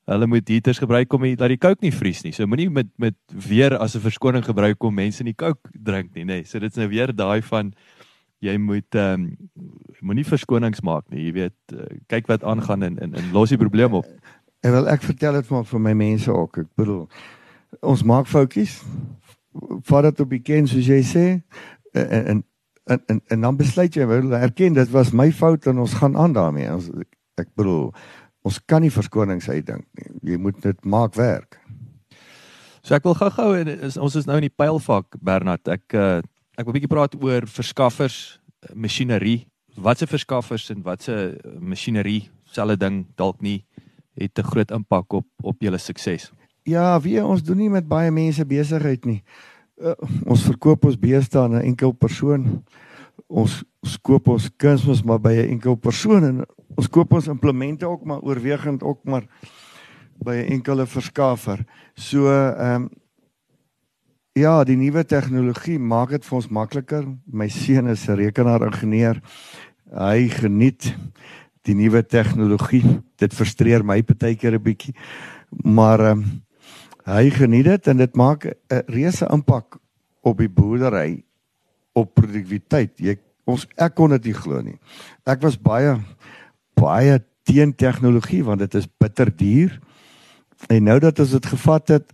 hulle moet heaters gebruik om dat die kook nie vries nie. So moenie met met weer as 'n verskoning gebruik om mense nie kook drink nie, nê. Nee. So dit's nou weer daai van jy moet ehm um, moenie verskonings maak nie. Jy weet, uh, kyk wat aangaan en en, en los die probleem op. En wel ek vertel dit maar vir my mense ook. Ek bedoel ons maak foutjies. Vat dit op die ken soos jy sê en en en en, en dan besluit jy wil erken dit was my fout en ons gaan aan daarmee. Ons ek bedoel ons kan nie verskonings uitdink nie. Jy moet dit maak werk. So ek wil gou-gou en ons is nou in die pylvak Bernard. Ek uh, ek wil 'n bietjie praat oor verskaffers, masjinerie. Watse verskaffers en watse masjinerie selfe ding dalk nie het 'n groot impak op op julle sukses. Ja, wie ons doen nie met baie mense besigheid nie. Uh, ons verkoop ons beeste aan 'n enkel persoon. Ons skoop ons kunsmis maar by 'n enkel persoon en ons koop ons implemente ook maar oorwegend ook maar by 'n enkele verskaffer. So ehm um, ja, die nuwe tegnologie maak dit vir ons makliker. My seun is 'n rekenaar-ingenieur. Hy geniet die nuwe tegnologie. Dit frustreer my partykeer 'n bietjie. Maar ehm um, hy geniet dit en dit maak 'n reuse impak op die boerdery op produktiwiteit. Jy ons ek kon dit nie glo nie. Ek was baie baie teen tegnologie want dit is bitter duur. En nou dat ons dit gevat het,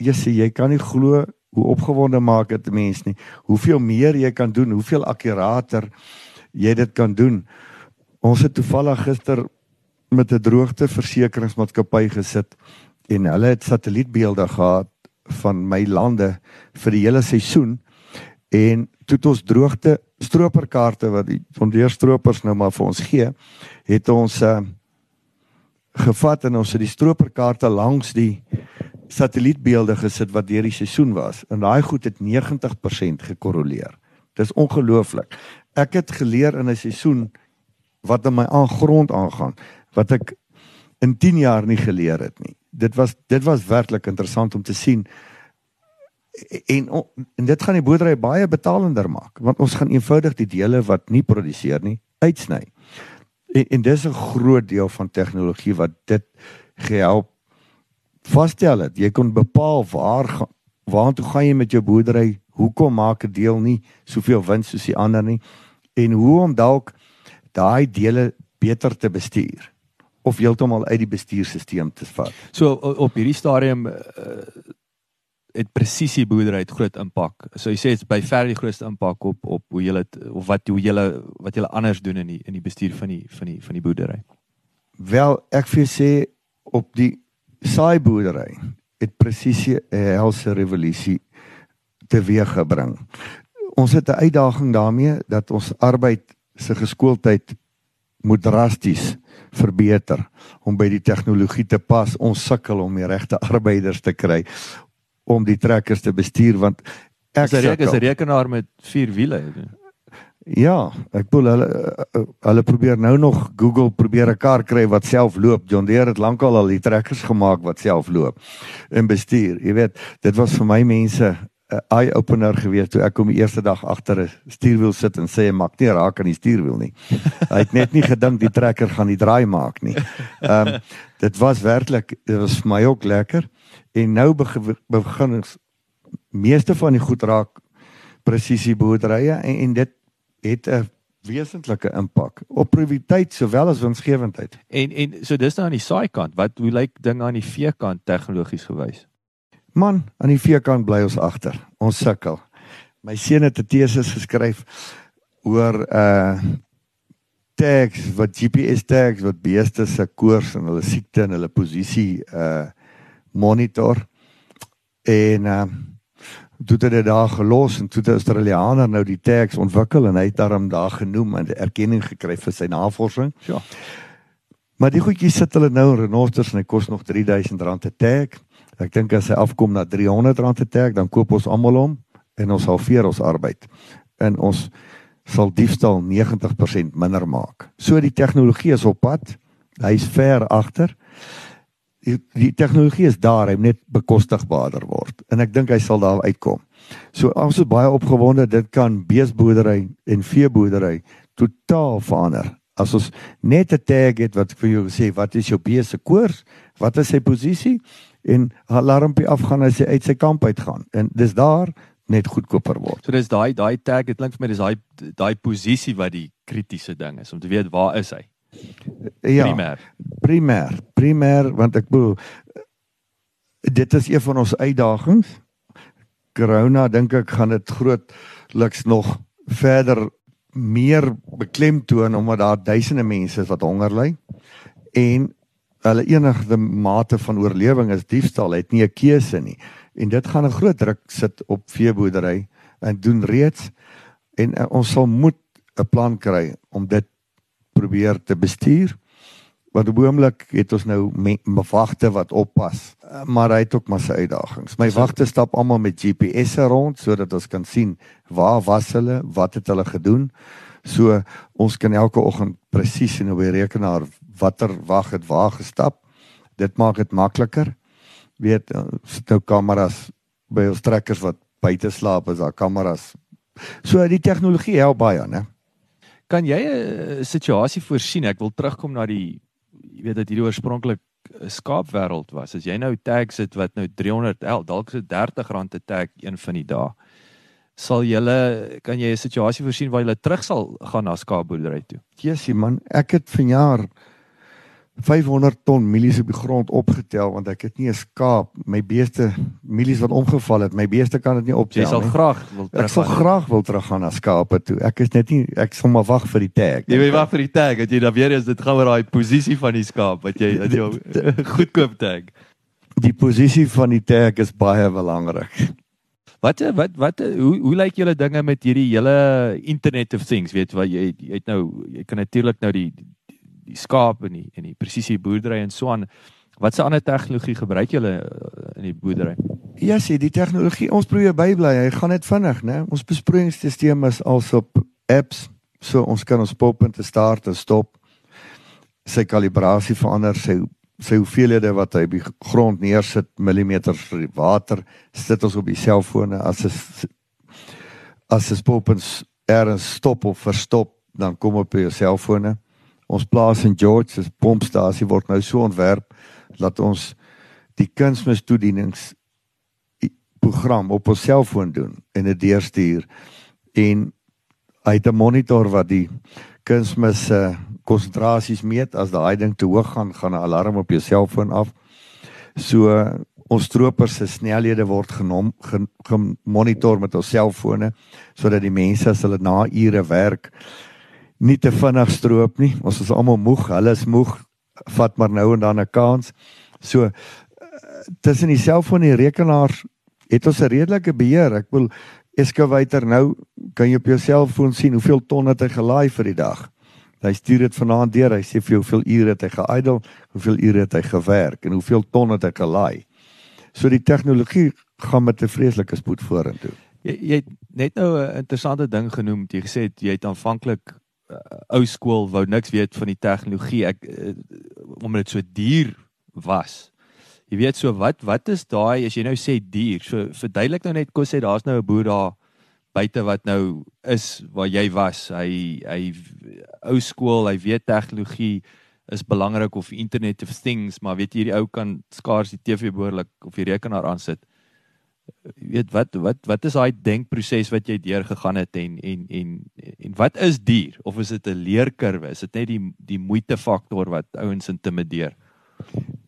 jy sê jy kan nie glo hoe opgewonde maak dit mense nie. Hoeveel meer jy kan doen, hoeveel akkurater jy dit kan doen. Ons het toevallig gister met 'n droogte versekeringsmaatskappy gesit en hulle het satellietbeelde gehad van my lande vir die hele seisoen en toe het ons droogte stroperkaarte wat die fondeerstropers nou maar vir ons gee het ons uh, gevat en ons het die stroperkaarte langs die satellietbeelde gesit wat deur die seisoen was en daai goed het 90% gekorreleer Dis ongelooflik. Ek het geleer in 'n seisoen wat in my aangrond aangaan wat ek in 10 jaar nie geleer het nie. Dit was dit was werklik interessant om te sien en en dit gaan die boerdery baie betalender maak want ons gaan eenvoudig die dele wat nie produseer nie uitsny. En, en dis 'n groot deel van tegnologie wat dit gehelp vasstel het. Jy kon bepaal waar waartoe gaan jy met jou boerdery? Hoekom maak 'n deel nie soveel wins soos die ander nie? En hoe om dalk daai dele beter te bestuur of heeltemal uit die bestuurstelsel te vat. So op hierdie stadium uh, het presisie boerdery het groot impak. So jy sê dit's by ver die grootste impak op op hoe jy dit of wat hoe jy wat jy anders doen in die in die bestuur van die van die van die boerdery. Wel, ek vir sê op die saai boerdery het presisie 'n helse revolusie teweeggebring. Ons het 'n uitdaging daarmee dat ons arbeid se geskooldheid moet drasties verbeter om by die tegnologie te pas. Ons sukkel om die regte arbeiders te kry om die trekkers te bestuur want ek sê ek is 'n rekenaar met 4 wiele. Ja, ek bedoel hulle hulle probeer nou nog Google probeer 'n kar kry wat self loop. John Deere het lankal al die trekkers gemaak wat self loop en bestuur. Jy weet, dit was vir my mense 'n eye opener gewees toe ek kom die eerste dag agter 'n stuurwiel sit en sê maak nie raak aan die stuurwiel nie. Hy het net nie gedink die trekker gaan die draai maak nie. Ehm um, dit was werklik dit was vir my ook lekker en nou begin ons meeste van die goed raak presisie boerderye en, en dit het 'n wesentlike impak op produktiwiteit sowel as winsgewendheid. En en so dis nou aan die saai kant, wat hoe lyk dinge aan die vee kant tegnologies gewys? Man, aan die veekant bly ons agter. Ons sukkel. My seun het 'n teses geskryf oor uh tags wat GPS tags wat beeste se koers en hulle siekte en hulle posisie uh monitor. En uh dit het daar gelos en toe die Australianer nou die tags ontwikkel en hy het daarom daar genoem en erkenning gekry vir sy navorsing. Ja. Maar die goedjies sit hulle nou in renosters en hy kos nog R3000 'n tag. Ek dink as hy afkom na R300 te tag, dan koop ons almal hom en ons halveer ons arbeid. En ons sal diefstal 90% minder maak. So die tegnologie is op pad. Hy's ver agter. Die, die tegnologie is daar, hy moet net bekostigbaarder word. En ek dink hy sal daar uitkom. So ons is baie opgewonde dit kan beesboerdery en veeboerdery totaal verander. As ons net 'n tag het wat vir jou sê wat is jou beeste koers, wat is sy posisie en alarmpie afgaan as hy uit sy kamp uitgaan en dis daar net goedkoper word. So dis daai daai tag, dit klink vir my dis daai daai posisie wat die kritiese ding is om te weet waar is hy? Ja. Primêr. Primêr, primêr want ek bedoel dit is een van ons uitdagings. Corona dink ek gaan dit grootliks nog verder meer beklemtoon omdat daar duisende mense is wat honger ly en hulle enigste mate van oorlewing is diefstal, het nie 'n keuse nie. En dit gaan 'n groot druk sit op veeboerdery en doen reeds en uh, ons sal moet 'n plan kry om dit probeer te bestuur. Want op oomblik het ons nou wagte wat oppas, uh, maar hy het ook maar sy uitdagings. My wagte stap almal met GPS'e rond sodat ons kan sien waar was hulle, wat het hulle gedoen. So ons kan elke oggend presies in op die rekenaar watter wag het waar gestap. Dit maak dit makliker. Weet eh, sit nou kameras by ons trekkers wat buite slaap is daar kameras. So die tegnologie help baie, né? Kan jy 'n situasie voorsien? Ek wil terugkom na die jy weet dat hierdie oorspronklik 'n skaapwêreld was. As jy nou tags het wat nou 300 dalk is dit R30 te tag een van die dae sal julle kan jy 'n situasie voorsien waar julle terug sal gaan na skaapboerdery toe? Jessie man, ek het vanjaar 500 ton mielies op die grond opgetel want ek het nie 'n skaap, my beeste mielies wat omgeval het, my beeste kan dit nie optel nie. Jy sal nie. graag wil terug. Ek sal graag wil terug gaan na skaape toe. Ek is net nie ek sal maar wag vir die tag. Jy wil wag vir die tag, dat jy dan weer is dit gaan oor daai posisie van die skaap wat jy dat jy [laughs] goedkoop tag. Die posisie van die tag is baie belangrik. Wat wat wat hoe hoe lyk julle dinge met hierdie hele internet of things weet wat jy jy het nou jy kan natuurlik nou die die skaap en die en die presisie boerdery en so aan wat se ander tegnologie gebruik julle eh, in die boerdery Ja, sien, die tegnologie, ons probeer bybly. Hy gaan net vinnig, né? Ons besproeiingsstelsel is als op apps, so ons kan ons poppunte start en stop. Sy kalibrasie verander, sy sy hoeveelhede wat hy op die grond neersit, millimeters vir die water, sit ons op die selfone as 'n as 'n poppunt ergens stop of verstop, dan kom op jou selfone. Ons plaas in George se pompstasie word nou so ontwerp dat ons die kunsmistoedienings program op ons selfoon doen en dit deurstuur en hy het 'n monitor wat die kunsmis se uh, konsentrasies meet as daai ding te hoog gaan gaan 'n alarm op jou selfoon af. So ons stroopers se snelhede word genom gemonitor met ons selfone sodat die mense as hulle na ure werk nie te vinnig stroop nie. Ons is almal moeg, hulle is moeg, vat maar nou en dan 'n kans. So uh, tussen die selfoon en die rekenaar het ons 'n redelike beheer. Ek wil Excavator nou kan jy op jou selfoon sien hoeveel ton het hy gelaai vir die dag. Hy stuur dit vanaand deur. Hy sê vir jou hoeveel ure het hy geidel, hoeveel ure het hy gewerk en hoeveel ton het hy gelaai. So die tegnologie gaan met 'n vreeslike spoed vorentoe. Jy jy het net nou 'n interessante ding genoem. Jy gesê jy het aanvanklik ou skool wou niks weet van die tegnologie. Ek uh, omdat dit so duur was. Jy weet so wat wat is daai as jy nou sê duur? So verduidelik nou net kos sê daar's nou 'n boer daar buite wat nou is waar jy was. Hy hy ou skool, hy weet tegnologie is belangrik of internet of things, maar weet jy hierdie ou kan skaars die TV behoorlik of die rekenaar aansit. Jy weet wat wat wat is daai denkproses wat jy deur gegaan het en en en en wat is duur of is dit 'n leerkurwe? Is dit net die die moeite faktor wat ouens intimideer?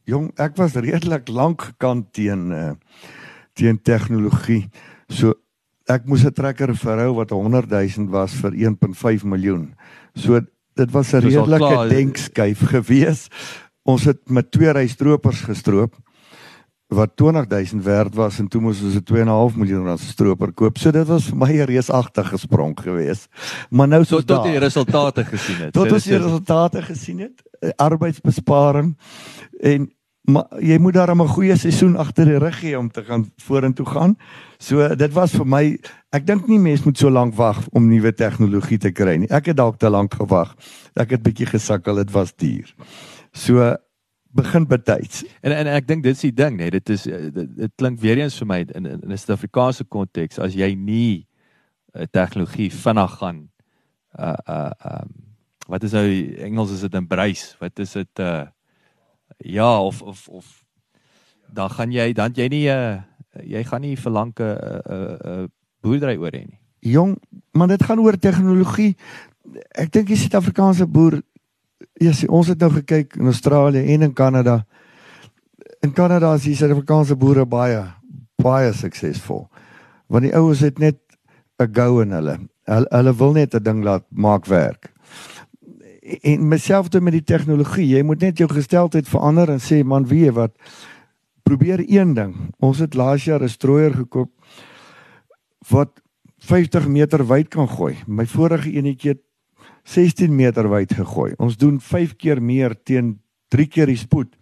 Jong, ek was redelik lank gekant teen uh teen tegnologie. So ek moes 'n trekker verhou wat 100 000 was vir 1.5 miljoen. So dit was 'n redelike denkskuif gewees. Ons het met twee rystropers gestroop wat 20000 werd was en toe moes ons 'n 2.5 miljoen rand stroper koop. So dit was vir my 'n reusagtige sprong geweest. Maar nou so tot die resultate gesien het. Tot ons die resultate gesien het, eh, arbeidsbesparing en maar jy moet daar 'n goeie seisoen agter die rug hê om te gaan vorentoe gaan. So dit was vir my ek dink nie mense moet so lank wag om nuwe tegnologie te kry nie. Ek het dalk te lank gewag. Ek het bietjie gesukkel, dit was duur. So begin betyds. En en ek dink dit is die ding, nee, dit is eh, dit, dit klink weer eens vir my in in 'n Suid-Afrikaanse konteks as jy nie 'n uh, tegnologie vinnig gaan uh uh um wat is nou Engels is dit embrace? Wat is dit uh ja of of of dan gaan jy dan jy nie uh, jy gaan nie verlang 'n 'n 'n boerdery oor hê nie. Jong, maar dit gaan oor tegnologie. Ek dink die Suid-Afrikaanse boer ja, sien, ons het nou gekyk in Australië en in Kanada. In Kanada is die Suid-Afrikaanse boere baie baie suksesvol. Want die ouens het net 'n go in hulle. hulle. Hulle wil net 'n ding laat maak werk en myself toe met die tegnologie. Jy moet net jou gesteldheid verander en sê man, weet wat probeer een ding. Ons het laas jaar 'n strooier gekoop wat 50 meter wyd kan gooi. My vorige enetjie het 16 meter wyd gegooi. Ons doen 5 keer meer teen 3 keer die spoed.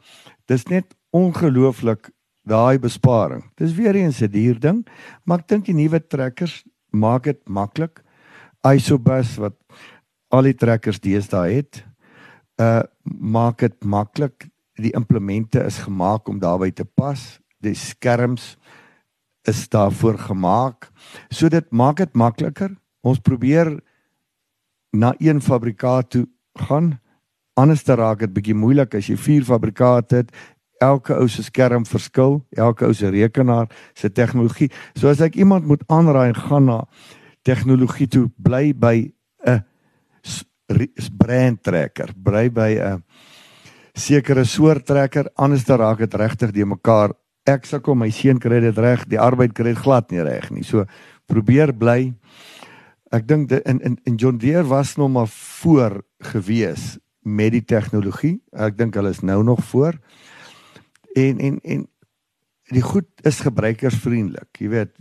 Dis net ongelooflik daai besparing. Dis weer eens 'n duur ding, maar ek dink die nuwe trekkers maak dit maklik. Isobus wat al die trekkers deesdae het uh maak dit maklik die implemente is gemaak om daarbey te pas die skerms is daarvoor gemaak so dit maak dit makliker ons probeer na een fabrikaat toe gaan anders te raak dit bietjie moeilik as jy vier fabrikate het elke ou se skerm verskil elke ou se rekenaar se tegnologie so as ek iemand moet aanraai gaan na tegnologie toe bly by 'n brand trekker, bly by 'n sekere soort trekker, anders dan raak dit regtig die mekaar. Ek sukkel my seun kry dit reg, die arbeid kry dit glad nie reg nie. So probeer bly. Ek dink in in in John Deere was nog maar voor gewees met die tegnologie. Ek dink hulle is nou nog voor. En en en die goed is gebruikersvriendelik. Jy weet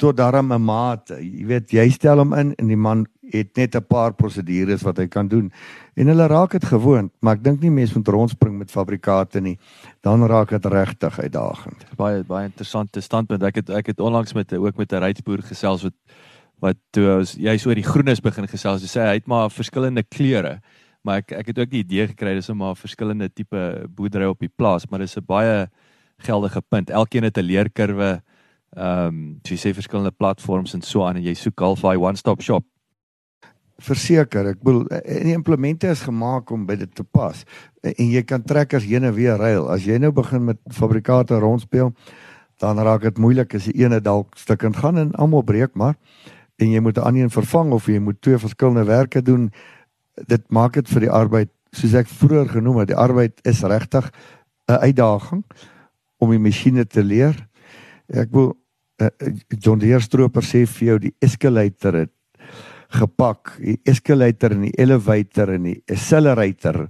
tot daarom 'n mate. Jy weet jy stel hom in en die man het net 'n paar prosedures wat hy kan doen en hulle raak dit gewoond, maar ek dink nie mense moet rondspring met fabrikate nie. Dan raak dit regtig uitdagend. Baie baie interessante standpunt. Ek het ek het onlangs met ook met 'n rydsboer gesels wat wat toe ons jy so oor die groenes begin gesels. Hy sê hy het maar verskillende kleure. Maar ek ek het ook die idee gekry dis om maar verskillende tipe boerdery op die plaas, maar dis 'n baie geldige punt. Elkeen het 'n leerkurwe. Ehm, um, jy sê verskillende platforms en so aan en jy soek half daai one-stop shop. Verseker, ek bedoel en die implemente is gemaak om by dit te pas. En jy kan trekkers heen en weer ruil. As jy nou begin met fabrikate rondspeel, dan raak dit moeilik as die ene dalk stukkend gaan en almal breek maar en jy moet 'n ander een vervang of jy moet twee verskillende werke doen. Dit maak dit vir die arbeid, soos ek vroeër genoem het, die arbeid is regtig 'n uitdaging om die masjiene te leer. Ek wil uh, John Deere stroper sê vir jou die escalator het gepak, die escalator en die elevator en die accelerator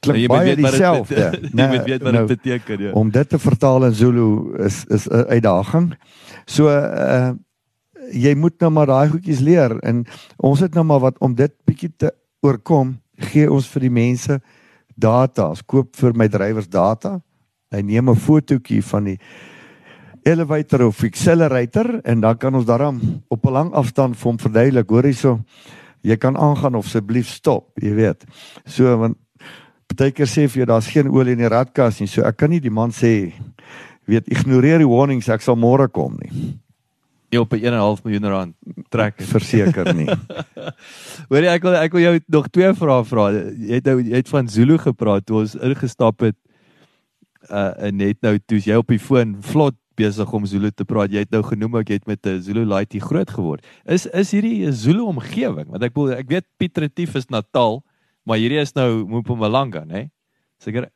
klink Nou, baie dieselfde. [laughs] Jy moet weet wat dit beteken, ja. Om dit te vertaal in Zulu is is 'n uitdaging. So uh jy moet nou maar daai goedjies leer en ons het nou maar wat om dit bietjie te oorkom, gee ons vir die mense data. Ons koop vir my drywers data. Hy neem 'n fotootjie van die elevator of accelerator en dan kan ons daarom op 'n lang afstand vir hom verduidelik, hoor hierso. Jy kan aangaan of asseblief stop, jy weet. So want partykeer sê vir jou daar's geen olie in die radkas nie. So ek kan nie die man sê weet ignoreer die warnings, ek sal môre kom nie. Jy op 'n 1.5 miljoen rand trek. [laughs] Verseker nie. [laughs] Hoorie ek wil ek wil jou nog twee vrae vra. Jy het nou jy het van Zulu gepraat toe ons ingestap het uh net nou toe's jy op die foon vlot besig om Zulu te praat. Jy het nou genoem ek het met 'n Zulu laaitie groot geword. Is is hierdie 'n Zulu omgewing? Want ek bedoel ek weet Piet Retief is Natal, maar hierdie is nou Mpumalanga, né? Seker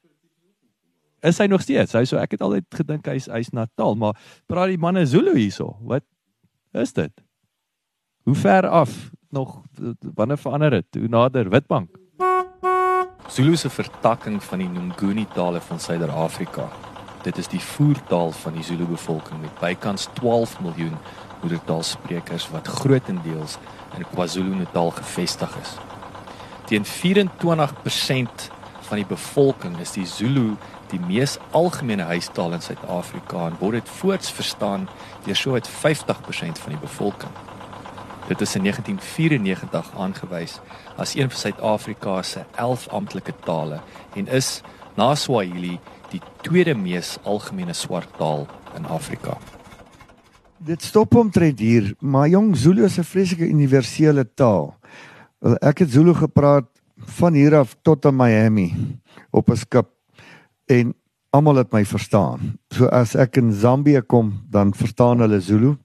Is hy nog steeds? Hy so ek het altyd gedink hy's hy's Natal, maar praat die manne Zulu hierso. Wat is dit? Hoe ver af nog wanneer verander dit? Hoe nader Witbank? Zulu 'n vertakking van die Nguni tale van Suider-Afrika. Dit is die voertaal van die Zulu bevolking met bykans 12 miljoen moedertaalsprekers wat grootendeels in KwaZulu-Natal gevestig is. Teen 24% van die bevolking is die Zulu die mees algemene huistaal in Suid-Afrika en word dit voorts verstaan deur sowat 50% van die bevolking. Dit is in 1994 aangewys as een van Suid-Afrika se 11 amptelike tale en is na Swahili die tweede mees algemene swart taal in Afrika. Dit stop omtrent hier, maar jong Zulu is 'n vreeslike universele taal. Ek het Zulu gepraat van hier af tot aan Miami op 'n skip en almal het my verstaan. So as ek in Zambië kom, dan verstaan hulle Zulu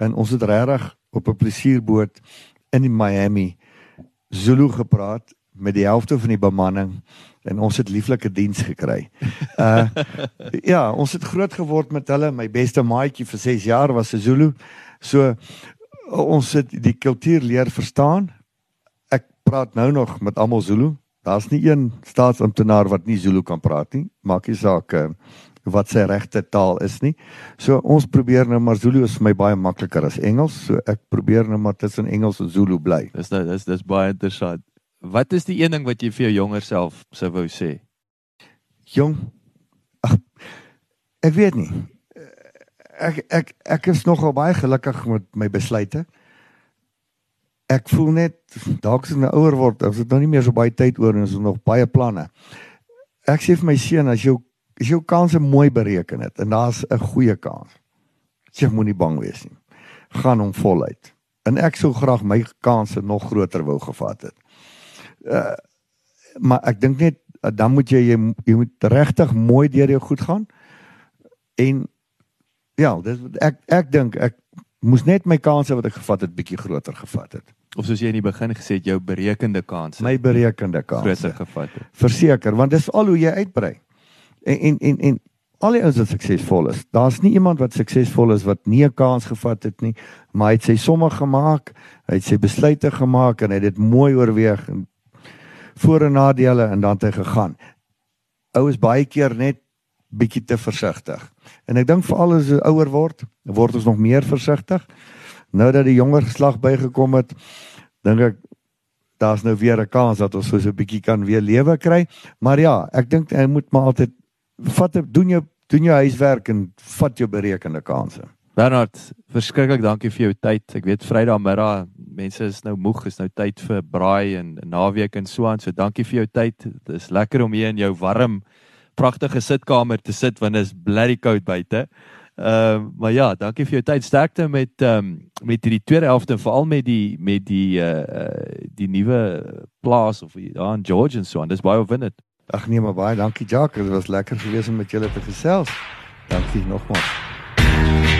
en ons het regtig op 'n plesierboot in Miami Zulu gepraat met die helfte van die bemanning en ons het lieflike diens gekry. Uh ja, ons het groot geword met hulle. My beste maatjie vir 6 jaar was 'n Zulu. So ons het die kultuur leer verstaan. Ek praat nou nog met almal Zulu. Daar's nie een staatsamptenaar wat nie Zulu kan praat nie. Maak nie saak uh, wat sy regte taal is nie. So ons probeer nou maar Zulu is vir my baie makliker as Engels. So ek probeer nou maar tussen Engels en Zulu bly. Dis nou dis dis baie interessant. Wat is die een ding wat jy vir jou jonger self sou wou sê? Jong. Ag, ek weet nie. Ek ek ek is nogal baie gelukkig met my besluite. Ek voel net dalk as ek nou ouer word, as ek nou nie meer so baie tyd oor en is nog baie planne. Ek sê vir my seun as jou as jou kanse mooi bereken het en daar's 'n goeie kans. Jy moenie bang wees nie. Gaan hom voluit. En ek sou graag my kanse nog groter wou gevat het. Uh maar ek dink net uh, dan moet jy jy, jy moet regtig mooi deur jou goed gaan. En ja, dis ek ek dink ek moes net my kanse wat ek gevat het bietjie groter gevat het. Of soos jy in die begin gesê het, jou berekende kanse My berekende kanse. groter gevat het. Verseker, want dis al hoe jy uitbrei. En en en, en al die ouens wat suksesvol is. Daar's nie iemand wat suksesvol is wat nie 'n kans gevat het nie, maar hy het sy somme gemaak, hy het sy besluite gemaak en hy het dit mooi oorweeg en voor en nadele en dan het hy gegaan. Ou is baie keer net bietjie te versigtig. En ek dink veral as jy ouer word, word ons nog meer versigtig. Nou dat die jonger geslag bygekom het, dink ek daar's nou weer 'n kans dat ons so 'n bietjie kan weer lewe kry. Maar ja, ek dink jy moet maar altyd vat doen jou doen jou huiswerk en vat jou berekende kansse. Bernard, verskriklik dankie vir jou tyd. Ek weet Vrydag middag mense is nou moeg, is nou tyd vir braai en naweek en so aan. So dankie vir jou tyd. Dit is lekker om hier in jou warm pragtige sitkamer te sit want dit is blerry koud buite. Ehm uh, maar ja, dankie vir jou tyd. Sterkte met ehm um, met hierdie tweede helfte en veral met die met die uh, uh die nuwe plaas of ja in George en so aan. Dis baie opwindend. Ag nee, maar baie dankie Jacques. Dit was lekker gewees om met julle te gesels. Dankie nogmaals.